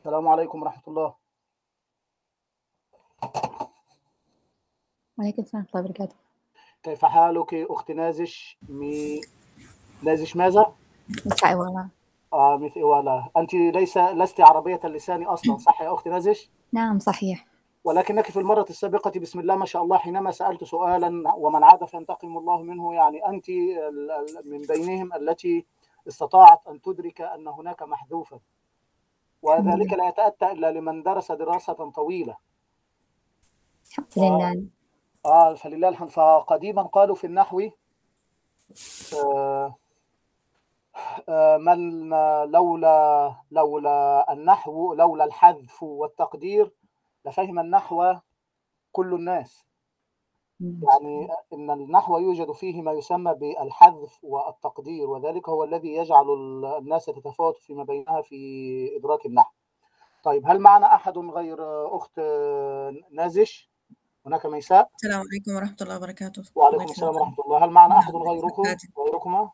السلام عليكم ورحمة الله. وعليكم السلام ورحمة الله وبركاته. كيف حالك أخت نازش مي نازش ماذا؟ مساء والله. آه مثل ولا أنتِ ليس لست عربية اللسان أصلًا صح يا أخت نازش؟ نعم صحيح. ولكنك في المرة السابقة بسم الله ما شاء الله حينما سألت سؤالًا ومن عاد فينتقم الله منه يعني أنتِ من بينهم التي استطاعت أن تدرك أن هناك محذوفًا. وذلك لا يتأتى إلا لمن درس دراسة طويلة. الحمد لله. آه فلله الحمد. فقديمًا قالوا في النحو آآ آآ من لولا لولا النحو لولا الحذف والتقدير لفهم النحو كل الناس. يعني إن النحو يوجد فيه ما يسمى بالحذف والتقدير، وذلك هو الذي يجعل ال الناس تتفاوت فيما بينها في إدراك النحو. طيب هل معنا أحد غير أخت نازش؟ هناك ميساء؟ السلام عليكم ورحمة الله وبركاته. وعليكم السلام. ورحمة الله. هل معنا أحد نعم غيركم. غيركما؟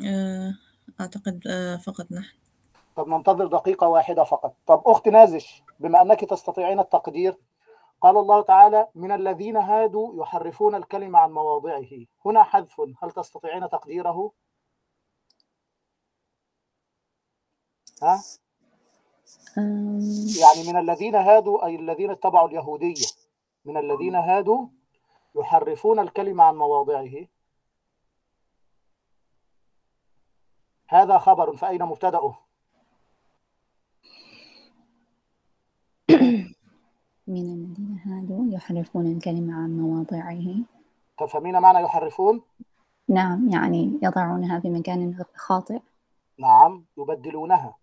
آآ أعتقد آآ فقط نحن. طب ننتظر دقيقة واحدة فقط. طب أخت نازش بما أنك تستطيعين التقدير، قال الله تعالى: "من الذين هادوا يحرفون الكلم عن مواضعه." هنا حذف، هل تستطيعين تقديره؟ ها؟ يعني من الذين هادوا أي الذين اتبعوا اليهودية. من الذين هادوا يحرفون الكلم عن مواضعه. هذا خبر، فأين مبتدأه؟ من الذين هادوا يحرفون الكلمة عن مواضعه. تفهمين معنى يحرفون؟ نعم، يعني يضعونها في مكان خاطئ. نعم، يبدلونها.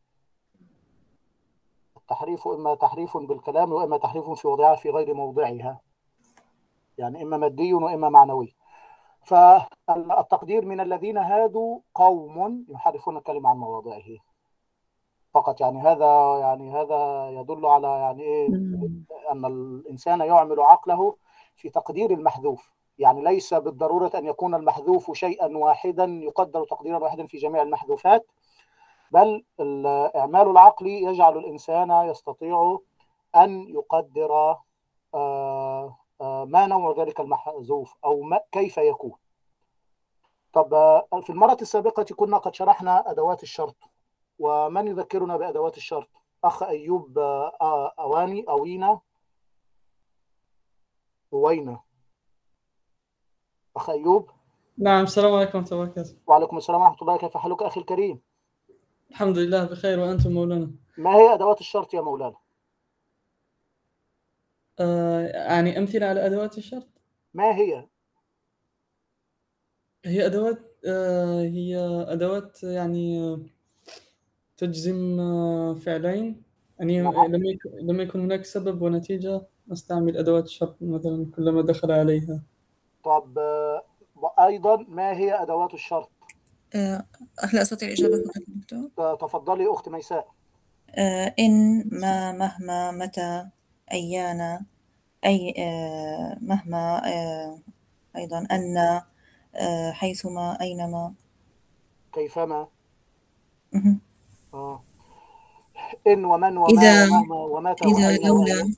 التحريف إما تحريف بالكلام وإما تحريف في وضعها في غير موضعها. يعني إما مادي وإما معنوي. فالتقدير من الذين هادوا قوم يحرفون الكلم عن مواضعه. فقط يعني هذا يعني هذا يدل على يعني إمم. أن الإنسان يعمل عقله في تقدير المحذوف. يعني ليس بالضرورة أن يكون المحذوف شيئًا واحدًا يقدر تقديرًا واحدًا في جميع المحذوفات، بل الإعمال العقلي يجعل الإنسان يستطيع أن يقدر آآ آآ ما نوع ذلك المحذوف أو ما كيف يكون. طب في المرة السابقة كنا قد شرحنا أدوات الشرط، ومن يذكرنا بأدوات الشرط؟ أخ أيوب آآ أواني أوينا؟ أوينا. أخ أيوب؟ نعم، السلام عليكم ورحمة الله وبركاته. وعليكم السلام ورحمة الله، كيف حالك أخي الكريم؟ الحمد لله بخير وأنتم مولانا؟ ما هي أدوات الشرط يا مولانا؟ آآ يعني أمثلة على أدوات الشرط؟ ما هي؟ هي أدوات آآ هي أدوات يعني تجزم فعلين، يعني نعم. لم يك لم يكن هناك سبب ونتيجة نستعمل أدوات الشرط مثلًا كلما دخل عليها. طب وأيضًا ما هي أدوات الشرط؟ هل أستطيع الإجابة فقط دكتور؟ تفضلي أخت ميساء. إن، ما، مهما، متى، أيان، أي مهما أيضًا أن، حيثما، أينما. كيفما. آه. إن ومن وما إذا ومتى إذا لولا.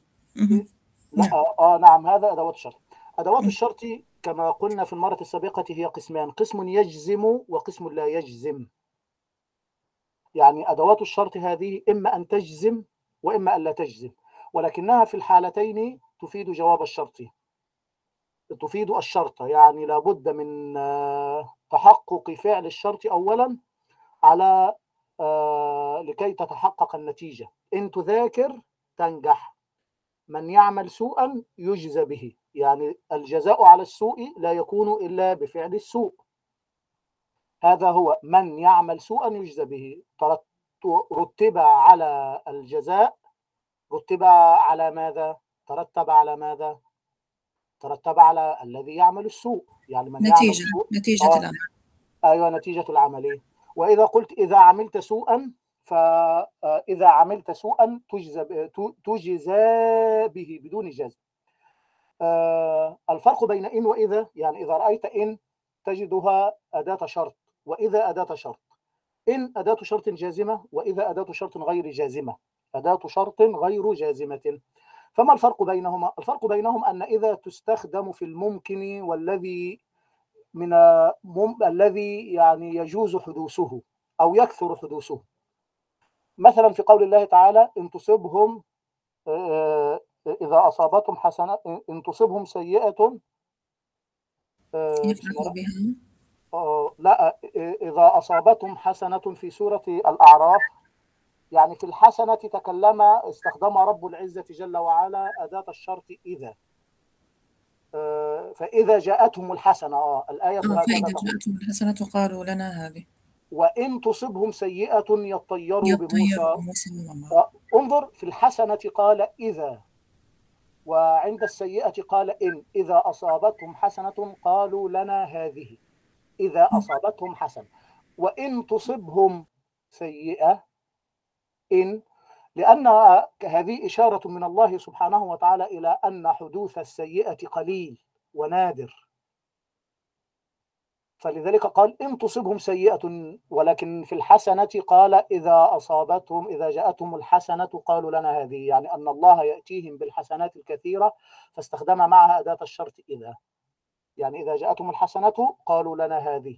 نعم. آه نعم هذا أدوات الشرط. أدوات. الشرط كما قلنا في المرة السابقة هي قسمان، قسم يجزم وقسم لا يجزم. يعني أدوات الشرط هذه إما أن تجزم وإما أن لا تجزم، ولكنها في الحالتين تفيد جواب الشرط. تفيد الشرط، يعني لابد من تحقق فعل الشرط أولًا على لكي تتحقق النتيجة. إن تذاكر تنجح. من يعمل سوءًا يجزى به، يعني الجزاء على السوء لا يكون إلا بفعل السوء. هذا هو من يعمل سوءًا يجزى به. رُتِّب على الجزاء رُتِّب على ماذا؟ ترتب على ماذا؟ ترتب على الذي يعمل السوء، يعني من يعمل نتيجة، السوء نتيجة آه. العمل. أيوه نتيجة العمل. وإذا قلت إذا عملت سوءًا ف آآ إذا عملت سوءًا تجزى تجزى به بدون جزم. آآ الفرق بين إن وإذا، يعني إذا رأيت إن تجدها أداة شرط، وإذا أداة شرط. إن أداة شرط جازمة وإذا أداة شرط غير جازمة أداة شرط غير جازمة فما الفرق بينهما؟ الفرق بينهم أن إذا تستخدم في الممكن والذي من مم... الذي يعني يجوز حدوثه أو يكثر حدوثه. مثلا في قول الله تعالى إن تصبهم آه، إذا أصابتهم حسنة إن تصبهم سيئة آه، يفرحوا بها. آه، لا إذا أصابتهم حسنة في سورة الأعراف. يعني في الحسنة تكلم استخدم رب العزة جل وعلا أداة الشرط إذا. آه، فإذا جاءتهم الحسنة آه الآية آه فإذا. جاءتهم الحسنة قالوا لنا هذه. وإن تصبهم سيئة يطيروا يطير بموسى. موسى وعمر انظر في الحسنة قال إذا وعند السيئة قال إن. إذا أصابتهم حسنة قالوا لنا هذه. إذا أصابتهم حسنة. وإن تصبهم سيئة إن. لأن هذه إشارة من الله سبحانه وتعالى إلى أن حدوث السيئة قليل. ونادر. فلذلك قال إن تصبهم سيئة ولكن في الحسنة قال إذا أصابتهم إذا جاءتهم الحسنة قالوا لنا هذه يعني أن الله يأتيهم بالحسنات الكثيرة فاستخدم معها أداة الشرط إذا. يعني إذا جاءتهم الحسنة قالوا لنا هذه.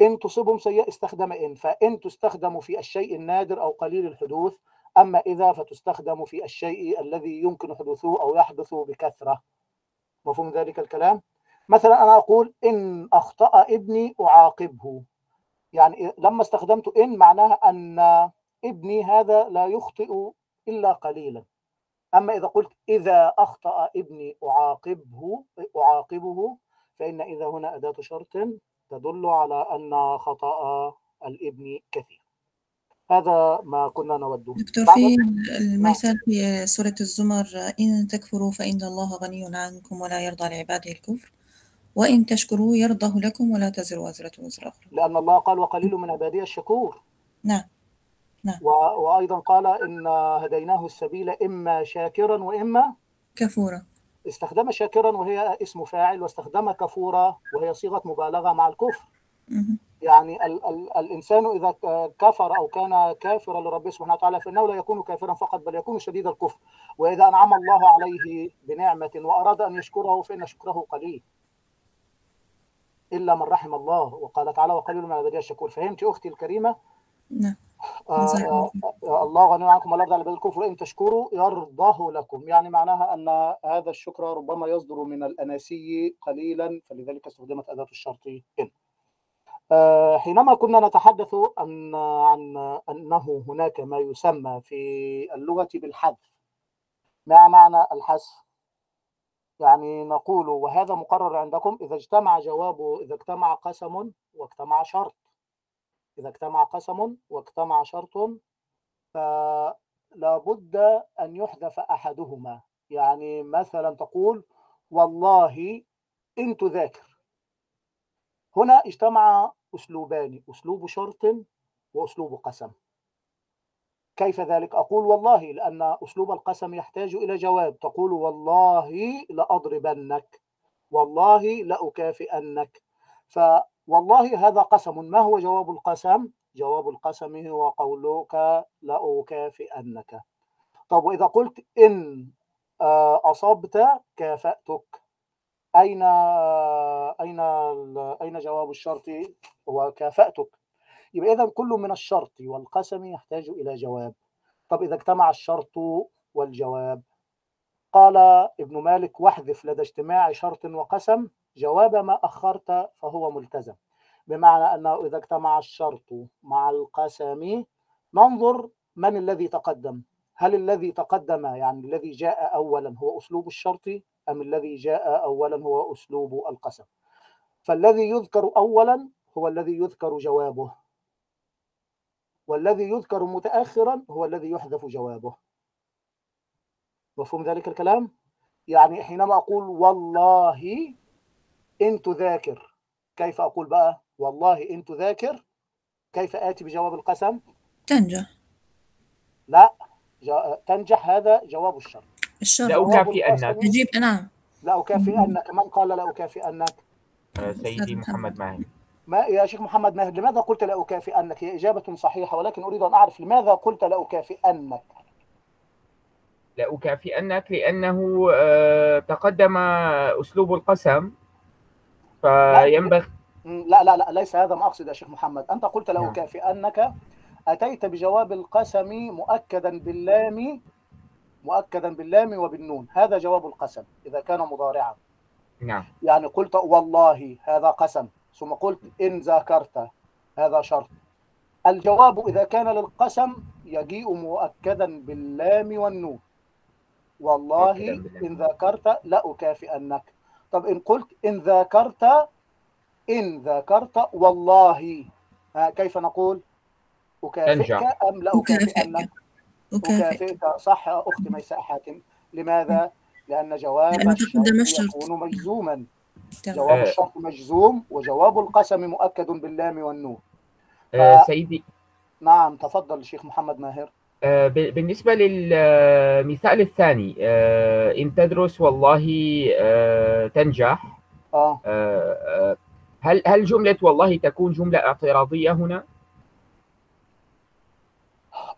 إن تصبهم سيئة استخدم إن فإن تستخدم في الشيء النادر أو قليل الحدوث أما إذا فتستخدم في الشيء الذي يمكن حدوثه أو يحدث بكثرة. مفهوم ذلك الكلام؟ مثلا أنا أقول إن أخطأ ابني أعاقبه. يعني لما استخدمت إن معناها أن ابني هذا لا يخطئ إلا قليلا. أما إذا قلت إذا أخطأ ابني أعاقبه أعاقبه فإن إذا هنا أداة شرط تدل على أن خطأ الابن كثير هذا ما كنا نوده دكتور في المثال في سورة الزمر إن تكفروا فإن الله غني عنكم ولا يرضى لعباده الكفر وإن تشكروا يرضه لكم ولا تزر وازرة وزر أخرى. لأن الله قال وقليل من عبادي الشكور. نعم. و- وأيضا قال إن هديناه السبيل إما شاكرا وإما كفورة استخدم شاكرا وهي اسم فاعل واستخدم كفورا وهي صيغة مبالغة مع الكفر. يعني ال ال الإنسان إذا ك- كفر أو كان كافرا لربه سبحانه وتعالى فإنه لا يكون كافرا فقط بل يكون شديد الكفر. وإذا أنعم الله عليه بنعمة وأراد أن يشكره فإن شكره قليل. إلا من رحم الله. وقال تعالى وقليل من عبادي الشكور. فهمت أختي الكريمة؟ نعم. آه آه الله غني عنكم ولا يرضى على الكفر. وإن تشكروا يرضاه لكم. يعني معناها أن هذا الشكر ربما يصدر من الأناسي قليلا فلذلك استخدمت أداة الشرط آه، حينما كنا نتحدث عن عن أنه هناك ما يسمى في اللغة بالحذف ما معنى الحذف؟ يعني نقول وهذا مقرر عندكم إذا اجتمع جوابه إذا اجتمع قسم واجتمع شرط. إذا اجتمع قسم واجتمع شرط فلا بد أن يحذف أحدهما. يعني مثلا تقول والله إن تذاكر. هنا اجتمع أسلوبان أسلوب شرط وأسلوب قسم. كيف ذلك؟ أقول والله لأن أسلوب القسم يحتاج إلى جواب. تقول والله لأضربنك والله لأكافئنك. فوالله هذا قسم. ما هو جواب القسم؟ جواب القسم هو قولك لأكافئنك. طب وإذا قلت إن آه، أصبت كافأتك. أين أين أين جواب الشرط؟ هو كافأتك. يبقى إذا كل من الشرط والقسم يحتاج إلى جواب. طب إذا اجتمع الشرط والجواب. قال ابن مالك واحذف لدى اجتماع شرط وقسم. جواب ما أخرت فهو ملتزم. بمعنى أنه إذا اجتمع الشرط مع القسم ننظر من الذي تقدم. هل الذي تقدم يعني الذي جاء أولا هو أسلوب الشرط أم الذي جاء أولا هو أسلوب القسم؟ فالذي يذكر أولا هو الذي يذكر جوابه والذي يذكر متأخرا هو الذي يحذف جوابه. مفهوم ذلك الكلام؟ يعني حينما أقول والله إن تذاكر كيف أقول بقى والله إن تذاكر؟ كيف آتي بجواب القسم؟ تنجح. لا. تنجح هذا جواب الشرط الشرط لأكافئنك يجيب نعم لا أكافئنك من قال لا أكافئنك آه، سيدي محمد معي ما يا شيخ محمد ماهر لماذا قلت لأكافئنك هي إجابة صحيحة ولكن أريد أن أعرف لماذا قلت لأكافئنك لأكافئنك لأنه آه، تقدم أسلوب القسم. فينبغي لا لا لا ليس هذا ما أقصد يا شيخ محمد. أنت قلت نعم. لأكافئنك أتيت بجواب القسم مؤكدا باللام مؤكدا باللام وبالنون. هذا جواب القسم إذا كان مضارعا. نعم. يعني قلت والله هذا قسم ثم قلت إن ذاكرت هذا شرط. الجواب إذا كان للقسم يجيء مؤكدا باللام والنون. والله. إن ذاكرت لأكافئنك. طب إن قلت إن ذاكرت إن ذاكرت والله. ها كيف نقول؟ أكافئك. أم لا أكافئنك أكافئ أكافئك صح أختي ميساء حاتم لماذا؟ لأن جواب الشرط. يكون مجزوما. جواب آه. الشرط مجزوم وجواب القسم مؤكد باللام والنون آه، سيدي نعم تفضل الشيخ محمد ماهر آه، بالنسبة للمثال الثاني آه، إن تدرس والله آه، تنجح آه، آه، هل هل جملة والله تكون جملة اعتراضية هنا؟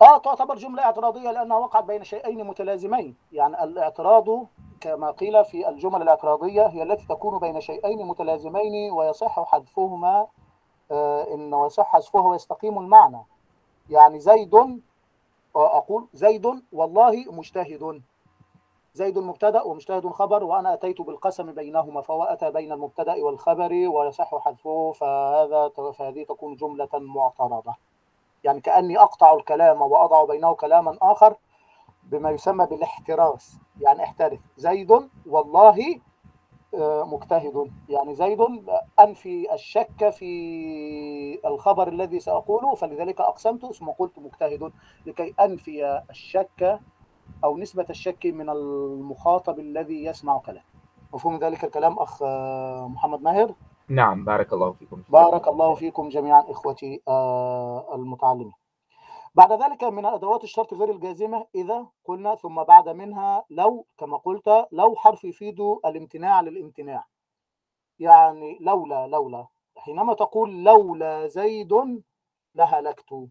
آه تعتبر جملة اعتراضية لأنها وقعت بين شيئين متلازمين. يعني الاعتراض كما قيل في الجمل الاعتراضية هي التي تكون بين شيئين متلازمين ويصح حذفهما آه إن ويصح حذفها ويستقيم المعنى. يعني زيد آه، أقول زيد والله مجتهد. زيد مبتدأ ومجتهد خبر وأنا أتيت بالقسم بينهما فهو أتى بين المبتدأ والخبر ويصح حذفه فهذا فهذه تكون جملة معترضة. يعني كأني أقطع الكلام وأضع بينه كلاما آخر بما يسمى بالاحتراس. يعني احترس. زيد والله آه، مجتهد. يعني زيد أنفي الشك في الخبر الذي سأقوله فلذلك أقسمت ثم قلت مجتهد. لكي أنفي الشك أو نسبة الشك من المخاطب الذي يسمع كلام مفهوم ذلك الكلام أخ آه، محمد ماهر؟ نعم بارك الله فيكم. بارك الله فيكم جميعا إخوتي آه، المتعلمين. بعد ذلك من أدوات الشرط غير الجازمة إذا قلنا ثم بعد منها لو كما قلت لو حرف يفيد الامتناع للامتناع. يعني لولا لولا. حينما تقول لولا زيد لهلكت.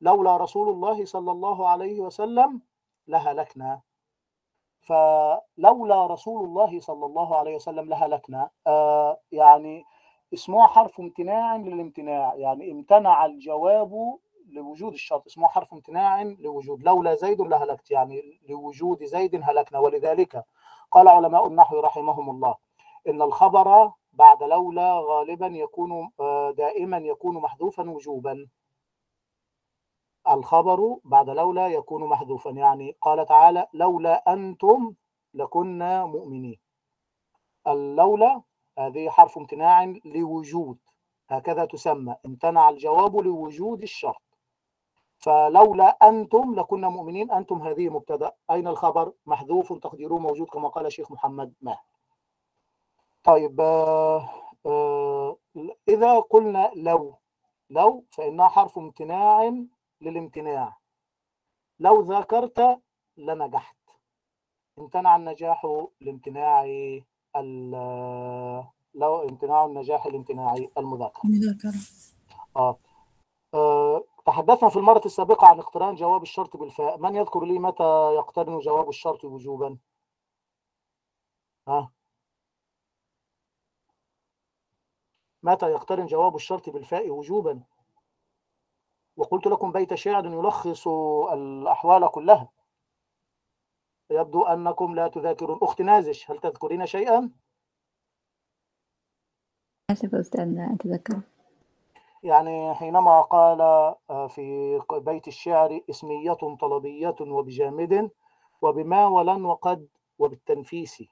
لولا رسول الله صلى الله عليه وسلم لهلكنا. فلولا رسول الله صلى الله عليه وسلم لهلكنا. آه يعني اسمها حرف امتناع للامتناع. يعني امتنع الجواب لوجود الشرط. اسمه حرف امتناع لوجود. لولا زيد لهلكت. يعني لوجود زيد هلكنا. ولذلك قال علماء النحو رحمهم الله إن الخبر بعد لولا غالبا يكون آه، دائما يكون محذوفا وجوبا. الخبر بعد لولا يكون محذوفا. يعني قال تعالى لولا أنتم لكنا مؤمنين. اللولا هذه حرف امتناع لوجود هكذا تسمى. امتنع الجواب لوجود الشرط. فلولا أنتم لكنا مؤمنين. أنتم هذه مبتدأ. أين الخبر؟ محذوف تقديره موجود كما قال الشيخ محمد ماهر. طيب آه، آه، إذا قلنا لو لو فإنها حرف امتناع للامتناع. لو ذاكرت لنجحت. امتنع النجاح لامتناع لو امتناع النجاح الامتناعي المذاكرة. مذاكرة آه. آه. تحدثنا في المرة السابقة عن اقتران جواب الشرط بالفاء. من يذكر لي متى يقترن جواب الشرط وجوبا؟ ها؟ متى يقترن جواب الشرط بالفاء وجوبا؟ وقلت لكم بيت شعر يلخص الأحوال كلها. يبدو أنكم لا تذاكرون أخت نازش. هل تذكرين شيئا؟ آسف أستاذ لا أتذكر. يعني حينما قال في بيت الشعر اسمية طلبية وبجامد وبما ولن وقد وبالتنفيس.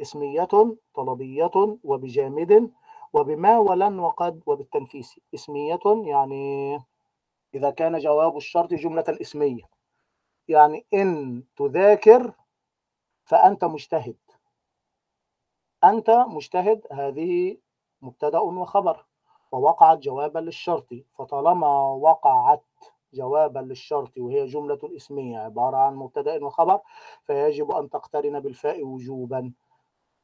اسمية طلبية وبجامد وبما ولن وقد وبالتنفيس. اسمية يعني إذا كان جواب الشرط جملة اسمية يعني إن تذاكر فأنت مجتهد. أنت مجتهد هذه مبتدأ وخبر. ووقعت جوابا للشرط. فطالما وقعت جوابا للشرط وهي جملة اسمية عبارة عن مبتدأ وخبر فيجب أن تقترن بالفاء وجوبا.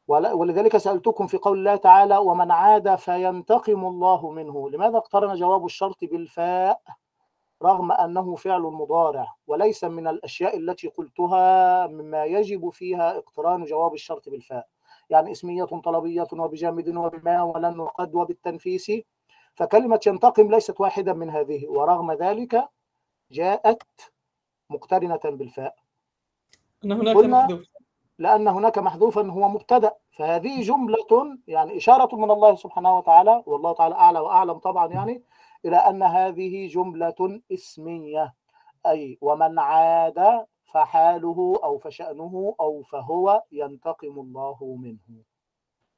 ولذلك سألتكم في قول الله تعالى ومن عاد فينتقم الله منه. لماذا اقترن جواب الشرط بالفاء رغم أنه فعل مضارع؟ وليس من الأشياء التي قلتها مما يجب فيها اقتران جواب الشرط بالفاء. يعني اسمية طلبية وبجامد وبما ولن وقد وبالتنفيس. فكلمة ينتقم ليست واحدة من هذه ورغم ذلك جاءت مقترنة بالفاء. أن هناك قلنا- لأن هناك محذوفا هو مبتدأ. فهذه جملة يعني إشارة من الله سبحانه وتعالى والله تعالى أعلى وأعلم طبعا يعني إلى أن هذه جملة اسمية. أي ومن عاد فحاله أو فشأنه أو فهو ينتقم الله منه.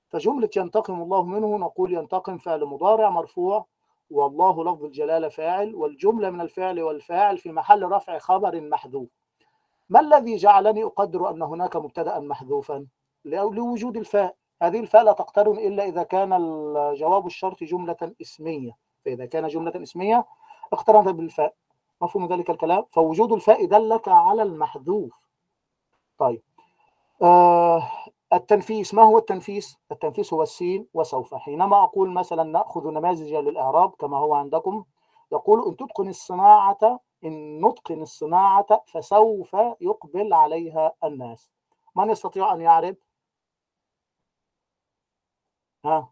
فجملة ينتقم الله منه نقول ينتقم فعل مضارع مرفوع والله لفظ الجلالة فاعل والجملة من الفعل والفاعل في محل رفع خبر محذوف. ما الذي جعلني أقدر أن هناك مبتدأ محذوفا؟ لو- لوجود الفاء. هذه الفاء لا تقترن إلا إذا كان الجواب الشرط جملة اسمية. فإذا كان جملة اسمية اقترنت بالفاء. مفهوم ذلك الكلام؟ فوجود الفاء دلك على المحذوف. طيب. آه التنفيس. ما هو التنفيس؟ التنفيس هو السين وسوف حينما أقول مثلا نأخذ نماذج للإعراب كما هو عندكم يقول إن تتقن الصناعة إن نتقن الصناعة فسوف يقبل عليها الناس. من يستطيع أن يعرب ها.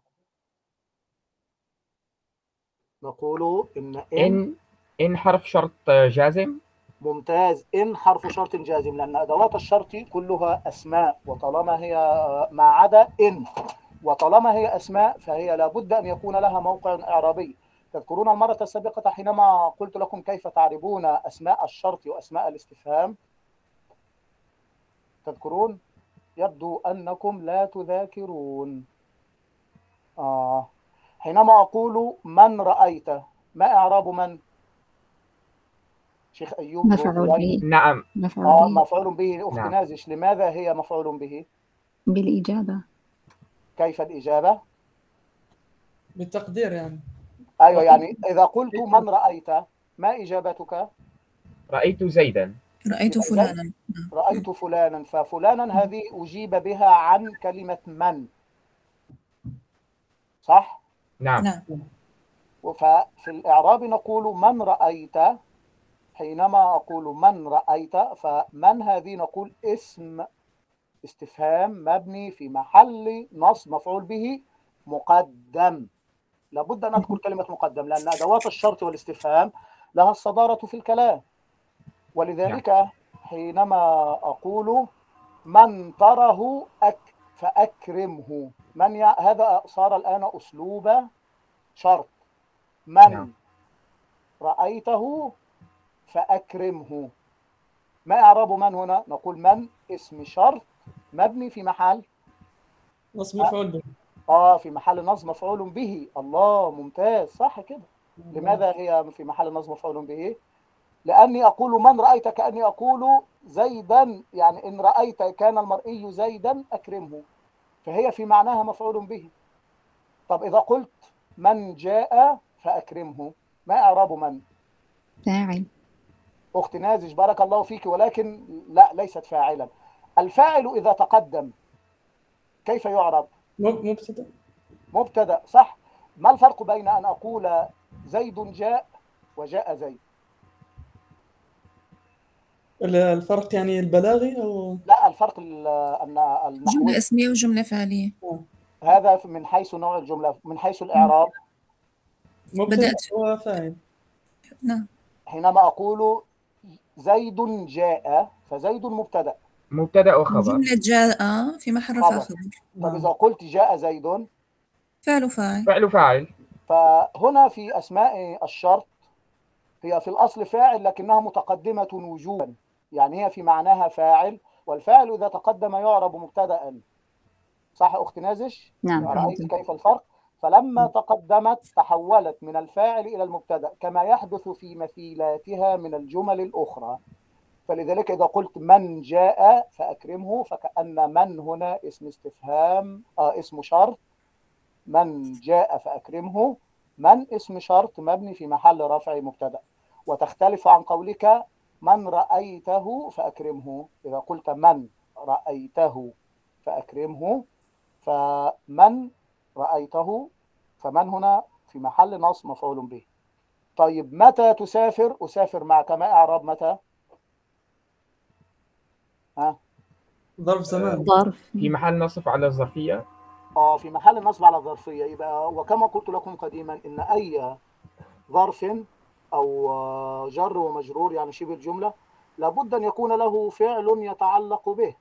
نقول إن إن إن حرف شرط جازم؟ ممتاز. إن حرف شرط جازم لأن أدوات الشرط كلها أسماء وطالما هي ما عدا إن وطالما هي أسماء فهي لابد أن يكون لها موقع إعرابي. تذكرون المرة السابقة حينما قلت لكم كيف تعربون أسماء الشرط وأسماء الاستفهام؟ تذكرون؟ يبدو أنكم لا تذاكرون. آه. حينما أقول من رأيت ما إعراب من؟ شيخ أيوب مفعول به. نعم. مفعول آه به. مفعول به. أخت نعم. نازش لماذا هي مفعول به؟ بالإجابة. كيف الإجابة؟ بالتقدير يعني. أيوة يعني إذا قلت من رأيت؟ ما إجابتك؟ رأيت زيدا. رأيت يبقى فلانا. رأيت فلانا ففلانا هذه أجيب بها عن كلمة من. صح؟ نعم. نعم. ففي الإعراب نقول من رأيت؟ حينما أقول من رأيت فمن هذه نقول اسم. استفهام مبني في محل نصب مفعول به مقدم. لابد أن أذكر كلمة مقدم لأن أدوات الشرط والاستفهام لها الصدارة في الكلام. ولذلك حينما أقول من تره أك فأكرمه. من يع... هذا صار الآن أسلوب شرط. من نعم. رأيته فأكرمه. ما إعراب من هنا؟ نقول من اسم شرط مبني في محل. نصب مفعول آه في محل نصب مفعول به. الله ممتاز. صح كده. لماذا هي في محل نصب مفعول به؟ لأني أقول من رأيت كأني أقول زيدا. يعني إن رأيت كان المرئي زيدا أكرمه. فهي في معناها مفعول به. طب إذا قلت من جاء فأكرمه. ما إعراب من؟ فاعل. أخت نازج بارك الله فيك. ولكن لا ليست فاعلا. الفاعل إذا تقدم كيف يعرب؟ مبتدأ. مبتدأ صح. ما الفرق بين أن أقول زيد جاء وجاء زيد؟ ال- الفرق يعني البلاغي أو؟ لا الفرق ال- أن جملة النحوي اسمية وجملة فعلية. هذا من حيث نوع الجملة من حيث الإعراب. مبتدأ بدأت. وفاعل نعم. حينما أقول زيد جاء فزيد مبتدأ. مبتدأ وخبر. جملة جاء في محل رفع خبر. طب إذا قلت جاء زيد فعل فاعل. فعل فاعل. فهنا في أسماء الشرط هي في الأصل فاعل لكنها متقدمة وجوبا. يعني هي في معناها فاعل والفاعل إذا تقدم يعرب مبتدأ صح أخت نازش؟ نعم رأيت كيف الفرق؟ فلما تقدمت تحولت من الفاعل إلى المبتدأ كما يحدث في مثيلاتها من الجمل الأخرى. فلذلك إذا قلت من جاء فأكرمه فكأن من هنا اسم استفهام آه اسم شرط. من جاء فأكرمه. من اسم شرط مبني في محل رفع مبتدأ. وتختلف عن قولك من رأيته فأكرمه. إذا قلت من رأيته فأكرمه. فمن رأيته فمن هنا في محل نصب مفعول به. طيب متى تسافر؟ أسافر معك ما إعراب متى؟ ها؟ ظرف زمان. ظرف. في محل نصف على الظرفية. آه في محل النصب على الظرفية. يبقى وكما قلت لكم قديما إن أي ظرف أو آه، جر ومجرور يعني شبه الجملة لابد أن يكون له فعل يتعلق به.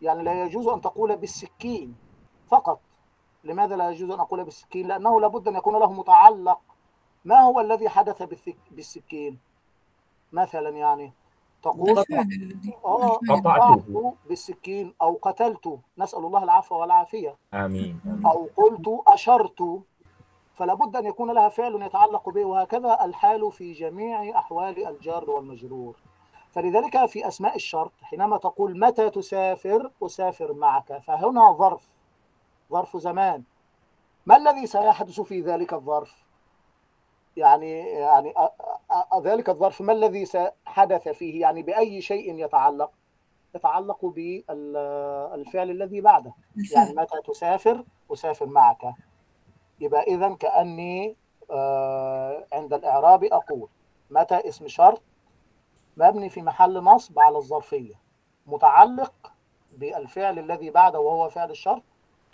يعني لا يجوز أن تقول بالسكين فقط. لماذا لا يجوز أن أقول بالسكين؟ لأنه لابد أن يكون له متعلق. ما هو الذي حدث بالسكين؟ مثلا يعني تقول آه الفعل قطعته. قطعت بالسكين أو قتلت نسأل الله العفو والعافية. آمين. آمين. أو قلت أشرت. فلا بد أن يكون لها فعل يتعلق به وهكذا الحال في جميع أحوال الجار والمجرور. فلذلك في أسماء الشرط حينما تقول متى تسافر أسافر معك. فهنا ظرف ظرف زمان. ما الذي سيحدث في ذلك الظرف؟ يعني يعني ذلك الظرف ما الذي حدث فيه؟ يعني بأي شيء يتعلق؟ يتعلق بالفعل الذي بعده. يعني متى تسافر؟ أسافر معك. يبقى إذا كأني آه، عند الإعراب أقول متى اسم شرط مبني في محل نصب على الظرفية؟ متعلق بالفعل الذي بعده وهو فعل الشرط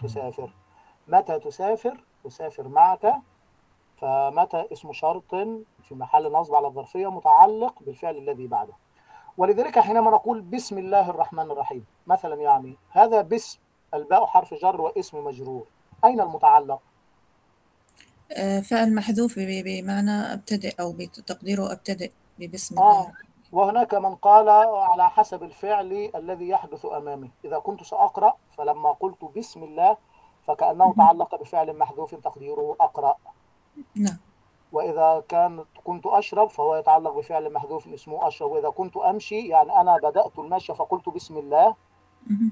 تسافر. متى تسافر؟ أسافر معك. فمتى اسم شرط في محل نصب على الظرفية متعلق بالفعل الذي بعده؟ ولذلك حينما نقول بسم الله الرحمن الرحيم مثلا يعني هذا باسم الباء حرف جر واسم مجرور أين المتعلق؟ آه، فعل محذوف بمعنى أبتدئ أو بتقديره أبتدئ ببسم آه الله. وهناك من قال على حسب الفعل الذي يحدث أمامي. إذا كنت سأقرأ فلما قلت بسم الله فكأنه تعلق بفعل محذوف تقديره أقرأ. نعم وإذا كان كنت أشرب فهو يتعلق بفعل محذوف اسمه أشرب وإذا كنت أمشي يعني أنا بدأت المشي فقلت بسم الله.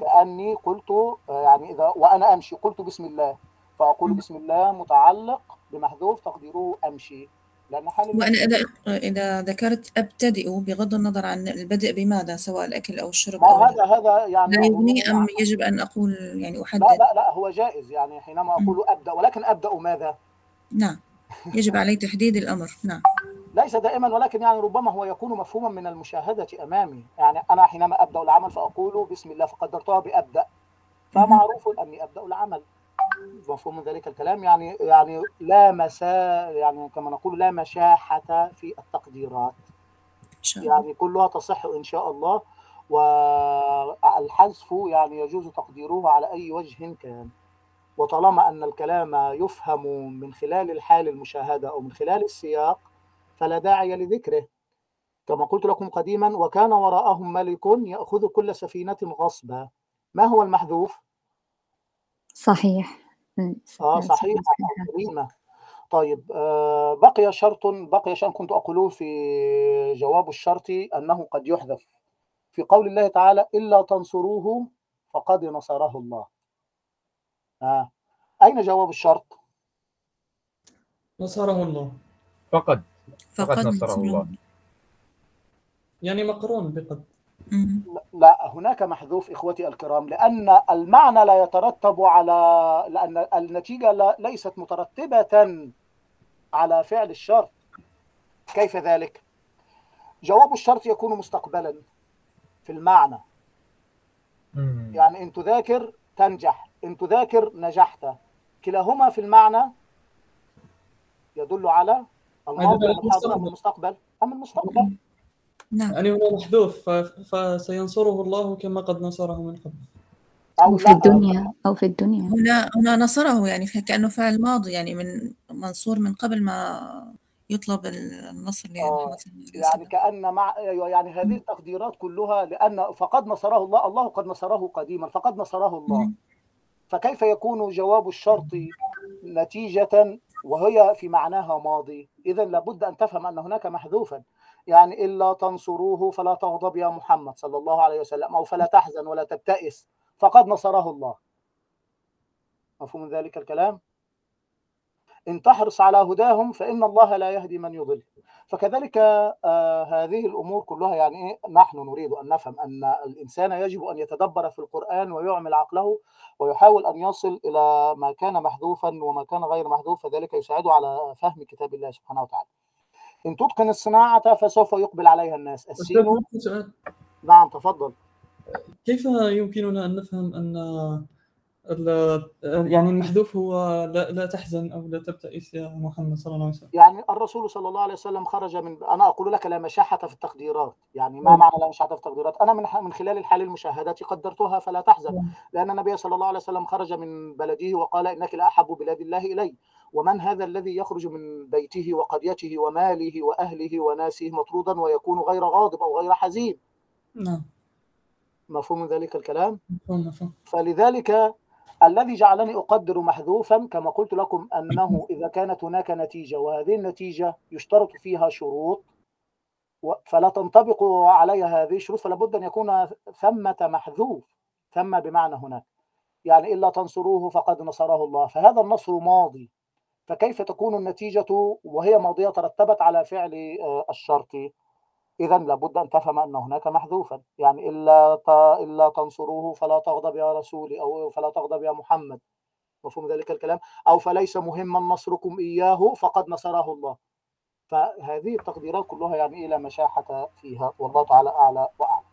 كأني قلت آه، يعني إذا وأنا أمشي قلت بسم الله فأقول مم. بسم الله متعلق بمحذوف تقديره أمشي لأن حال وأنا المشي إذا إذا ذكرت أبتدئ بغض النظر عن البدء بماذا سواء الأكل أو الشرب أو هذا هذا يعني لا يغني أم يجب أن أقول يعني أحدد لا لا لا هو جائز يعني حينما مم. أقول أبدأ ولكن أبدأ ماذا؟ نعم يجب علي تحديد الأمر. نعم. ليس دائما ولكن يعني ربما هو يكون مفهوما من المشاهدة أمامي. يعني أنا حينما أبدأ العمل فأقول بسم الله فقدرتها بأبدأ. فمعروف أني أبدأ العمل. مفهوم من ذلك الكلام. يعني يعني لا مسا يعني كما نقول لا مشاحة في التقديرات. يعني كلها تصح إن شاء الله. والحذف يعني يجوز تقديره على أي وجه كان. وطالما أن الكلام يفهم من خلال الحال المشاهدة أو من خلال السياق فلا داعي لذكره. كما قلت لكم قديما وكان وراءهم ملك يأخذ كل سفينة غصبا. ما هو المحذوف؟ صحيح. آه صحيح كريمة. طيب آه بقي شرط بقي شيء كنت أقوله في جواب الشرط أنه قد يحذف. في قول الله تعالى إلا تنصروه فقد نصره الله. آه. أين جواب الشرط؟ نصره الله فقد فقد فقد نصره الله. يعني مقرون بقد. لا هناك محذوف إخوتي الكرام لأن المعنى لا يترتب على لأن النتيجة لا ليست مترتبة على فعل الشرط كيف ذلك؟ جواب الشرط يكون مستقبلا في المعنى. يعني إن تذاكر تنجح إن تذاكر نجحت. كلاهما في المعنى يدل على الماضي أم المستقبل أم المستقبل. نعم. يعني هو محذوف ف- فسينصره الله كما قد نصره من قبل. أو في الدنيا أو في الدنيا. هنا هنا نصره يعني كأنه فعل ماضي يعني من منصور من قبل ما يطلب النصر آه، يعني وسلم. كأن مع يعني هذه التقديرات كلها لأن فقد نصره الله الله قد نصره قديما فقد نصره الله. مم. فكيف يكون جواب الشرط نتيجة وهي في معناها ماضي؟ إذا لابد أن تفهم أن هناك محذوفا. يعني إلا تنصروه فلا تغضب يا محمد صلى الله عليه وسلم أو فلا تحزن ولا تبتئس فقد نصره الله. مفهوم ذلك الكلام؟ إن تحرص على هداهم فإن الله لا يهدي من يضل. فكذلك آه هذه الأمور كلها يعني إيه نحن نريد أن نفهم أن الإنسان يجب أن يتدبر في القرآن ويعمل عقله ويحاول أن يصل إلى ما كان محذوفا وما كان غير محذوف فذلك يساعده على فهم كتاب الله سبحانه وتعالى. إن تتقن الصناعة فسوف يقبل عليها الناس. السين نعم تفضل. كيف يمكننا أن نفهم أن يعني المحذوف هو لا, لا تحزن أو لا تبتئس يا محمد صلى الله عليه وسلم. يعني الرسول صلى الله عليه وسلم خرج من أنا أقول لك لا مشاحة في التقديرات. يعني ما نعم. معنى لا مشاحة في التقديرات؟ أنا من من خلال الحال المشاهده قدرتها فلا تحزن. لأن النبي صلى الله عليه وسلم خرج من بلده وقال إنك لاحب بلاد الله إلي. ومن هذا الذي يخرج من بيته وقريته وماله وأهله وناسه مطرودا ويكون غير غاضب أو غير حزين؟ نعم. مفهوم ذلك الكلام؟ مفهوم مفهوم. فلذلك الذي جعلني أقدر محذوفا كما قلت لكم أنه إذا كانت هناك نتيجة وهذه النتيجة يشترط فيها شروط فلا تنطبق عليها هذه الشروط فلا بد أن يكون ثمة محذوف ثم بمعنى هناك. يعني إلا تنصروه فقد نصره الله. فهذا النصر ماضي. فكيف تكون النتيجة وهي ماضية ترتبت على فعل آه، الشرط؟ إذا لابد أن تفهم أن هناك محذوفا يعني إلا ت... إلا تنصروه فلا تغضب يا رسولي أو فلا تغضب يا محمد. مفهوم ذلك الكلام؟ أو فليس مهما نصركم إياه فقد نصره الله. فهذه التقديرات كلها يعني لا مشاحة فيها. والله تعالى أعلى وأعلم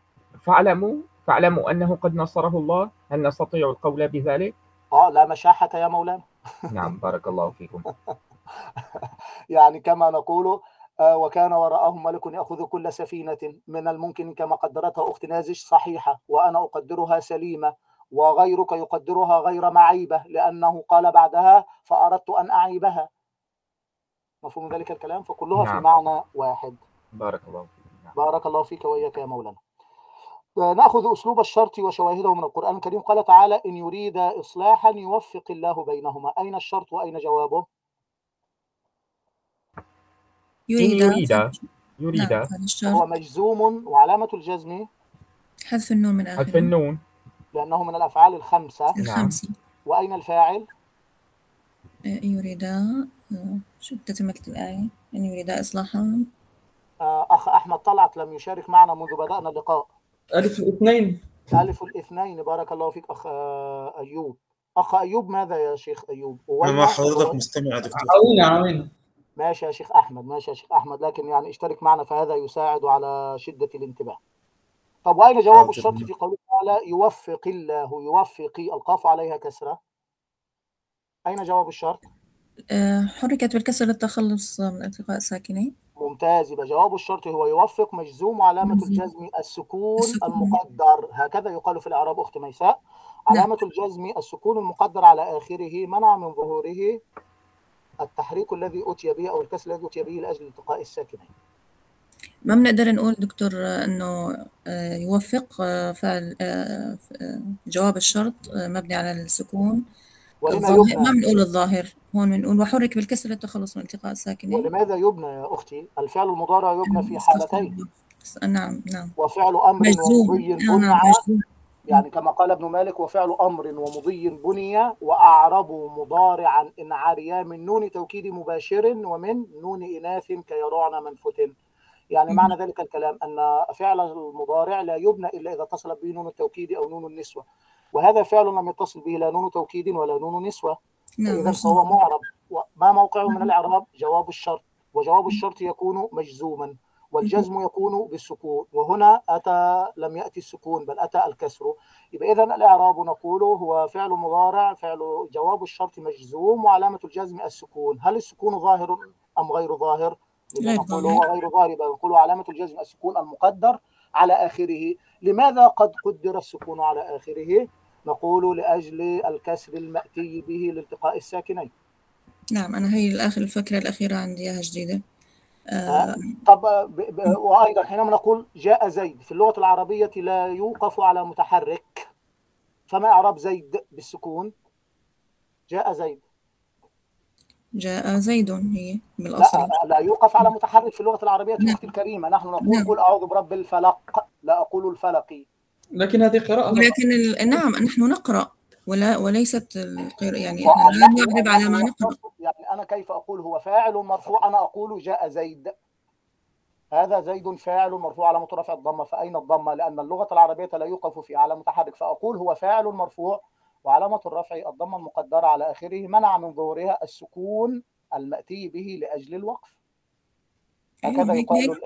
فاعلموا فاعلموا أنه قد نصره الله. هل نستطيع القول بذلك؟ آه لا مشاحة يا مولانا. نعم بارك الله فيكم. يعني كما نقول وكان وراءهم ملك يأخذ كل سفينة من الممكن كما قدرتها أخت نازش صحيحة وأنا أقدرها سليمة وغيرك يقدرها غير معيبة لأنه قال بعدها فأردت أن أعيبها. مفهوم ذلك الكلام؟ فكلها في نعم. معنى واحد. بارك الله فيكم نعم. بارك الله فيك وإياك يا مولانا. آه، نأخذ أسلوب الشرط وشواهده من القرآن الكريم. قال تعالى إن يريد إصلاحا يوفق الله بينهما. أين الشرط وأين جوابه؟ يريد إن يريد يريد. نعم هو مجزوم وعلامة الجزم؟ حذف النون من حذف آخره النون. لأنه من الأفعال الخمسة. الخمسة. وأين الفاعل؟ آه، يريدا آه، شو تتمت الآية؟ أن يريدا إصلاحا. آه، أخ أحمد طلعت لم يشارك معنا منذ بدأنا اللقاء. ألف الاثنين ألف الاثنين. بارك الله فيك أخ أيوب. أخ أيوب ماذا يا شيخ أيوب؟ مع حضرتك مستمع يا دكتور. عاوينا عاوينا ماشي يا شيخ أحمد ماشي يا شيخ أحمد لكن يعني اشترك معنا فهذا يساعد على شدة الانتباه طب وأين جواب حاضر. الشرط في قوله تعالى يوفق الله يوفق القاف عليها كسرة أين جواب الشرط؟ آه، حركت بالكسر للتخلص من التقاء الساكنين ممتاز يبقى جواب الشرط هو يوفق مجزوم وعلامة مجزوم. الجزم السكون السكون. المقدر هكذا يقال في الإعراب أخت ميساء علامة الجزم السكون المقدر على آخره منع من ظهوره التحريك الذي أتي به أو الكسر الذي أتي به لأجل التقاء الساكنين. ما بنقدر نقول دكتور إنه آه، يوفق آه، فعل آه، جواب الشرط مبني على السكون. ما بنقول الظاهر هون بنقول وحرك بالكسر للتخلص من التقاء الساكنين. ولماذا يبنى يا أختي؟ الفعل المضارع يبنى في حالتين. نعم نعم. وفعل أمر مجزوم. نعم مجزوم. يعني كما قال ابن مالك وفعل أمر ومضي بني وأعرب مضارعا إن عريا من نون توكيد مباشر ومن نون إناث كيرعن من فتن يعني مم. معنى ذلك الكلام أن فعل المضارع لا يبنى إلا إذا اتصل به نون التوكيد أو نون النسوة. وهذا فعل لم يتصل به لا نون توكيد ولا نون نسوة. نعم إذا فهو معرب. وما موقعه من الإعراب؟ جواب الشرط. وجواب الشرط يكون مجزوما. والجزم يكون بالسكون. وهنا أتى لم يأتي السكون بل أتى الكسر. يبقى إذا الإعراب نقول هو فعل مضارع فعل جواب الشرط مجزوم وعلامة الجزم السكون. هل السكون ظاهر أم غير ظاهر؟ غير نقول. هو غير ظاهر. يبقى نقول علامة الجزم السكون المقدر على آخره. لماذا قد قدر السكون على آخره؟ نقول لأجل الكسر المأتي به لالتقاء الساكنين. نعم أنا هي الآخر الفكرة الأخيرة عندي إياها جديدة. طب ب... ب... وأيضا حينما نقول جاء زيد في اللغة العربية لا يوقف على متحرك فما إعراب زيد بالسكون؟ جاء زيد. جاء زيد هي لا بالأصل لا يوقف على متحرك في اللغة العربية نعم. أختي الكريمة نحن نقول نعم. قل أعوذ برب الفلق لا أقول الفلقي لكن هذه قراءة ولكن ال... نعم نحن نقرأ. ولا وليست القراءة يعني إحنا لا نعرب على ما نقرأ. يعني أنا كيف أقول هو فاعل مرفوع؟ أنا أقول جاء زيد. هذا زيد فاعل مرفوع على رفع الضمة فأين الضمة؟ لأن اللغة العربية لا يوقف في على متحرك فأقول هو فاعل مرفوع وعلامة الرفع الضمة المقدرة على آخره منع من ظهورها السكون المأتي به لأجل الوقف. أيوة، هكذا يقال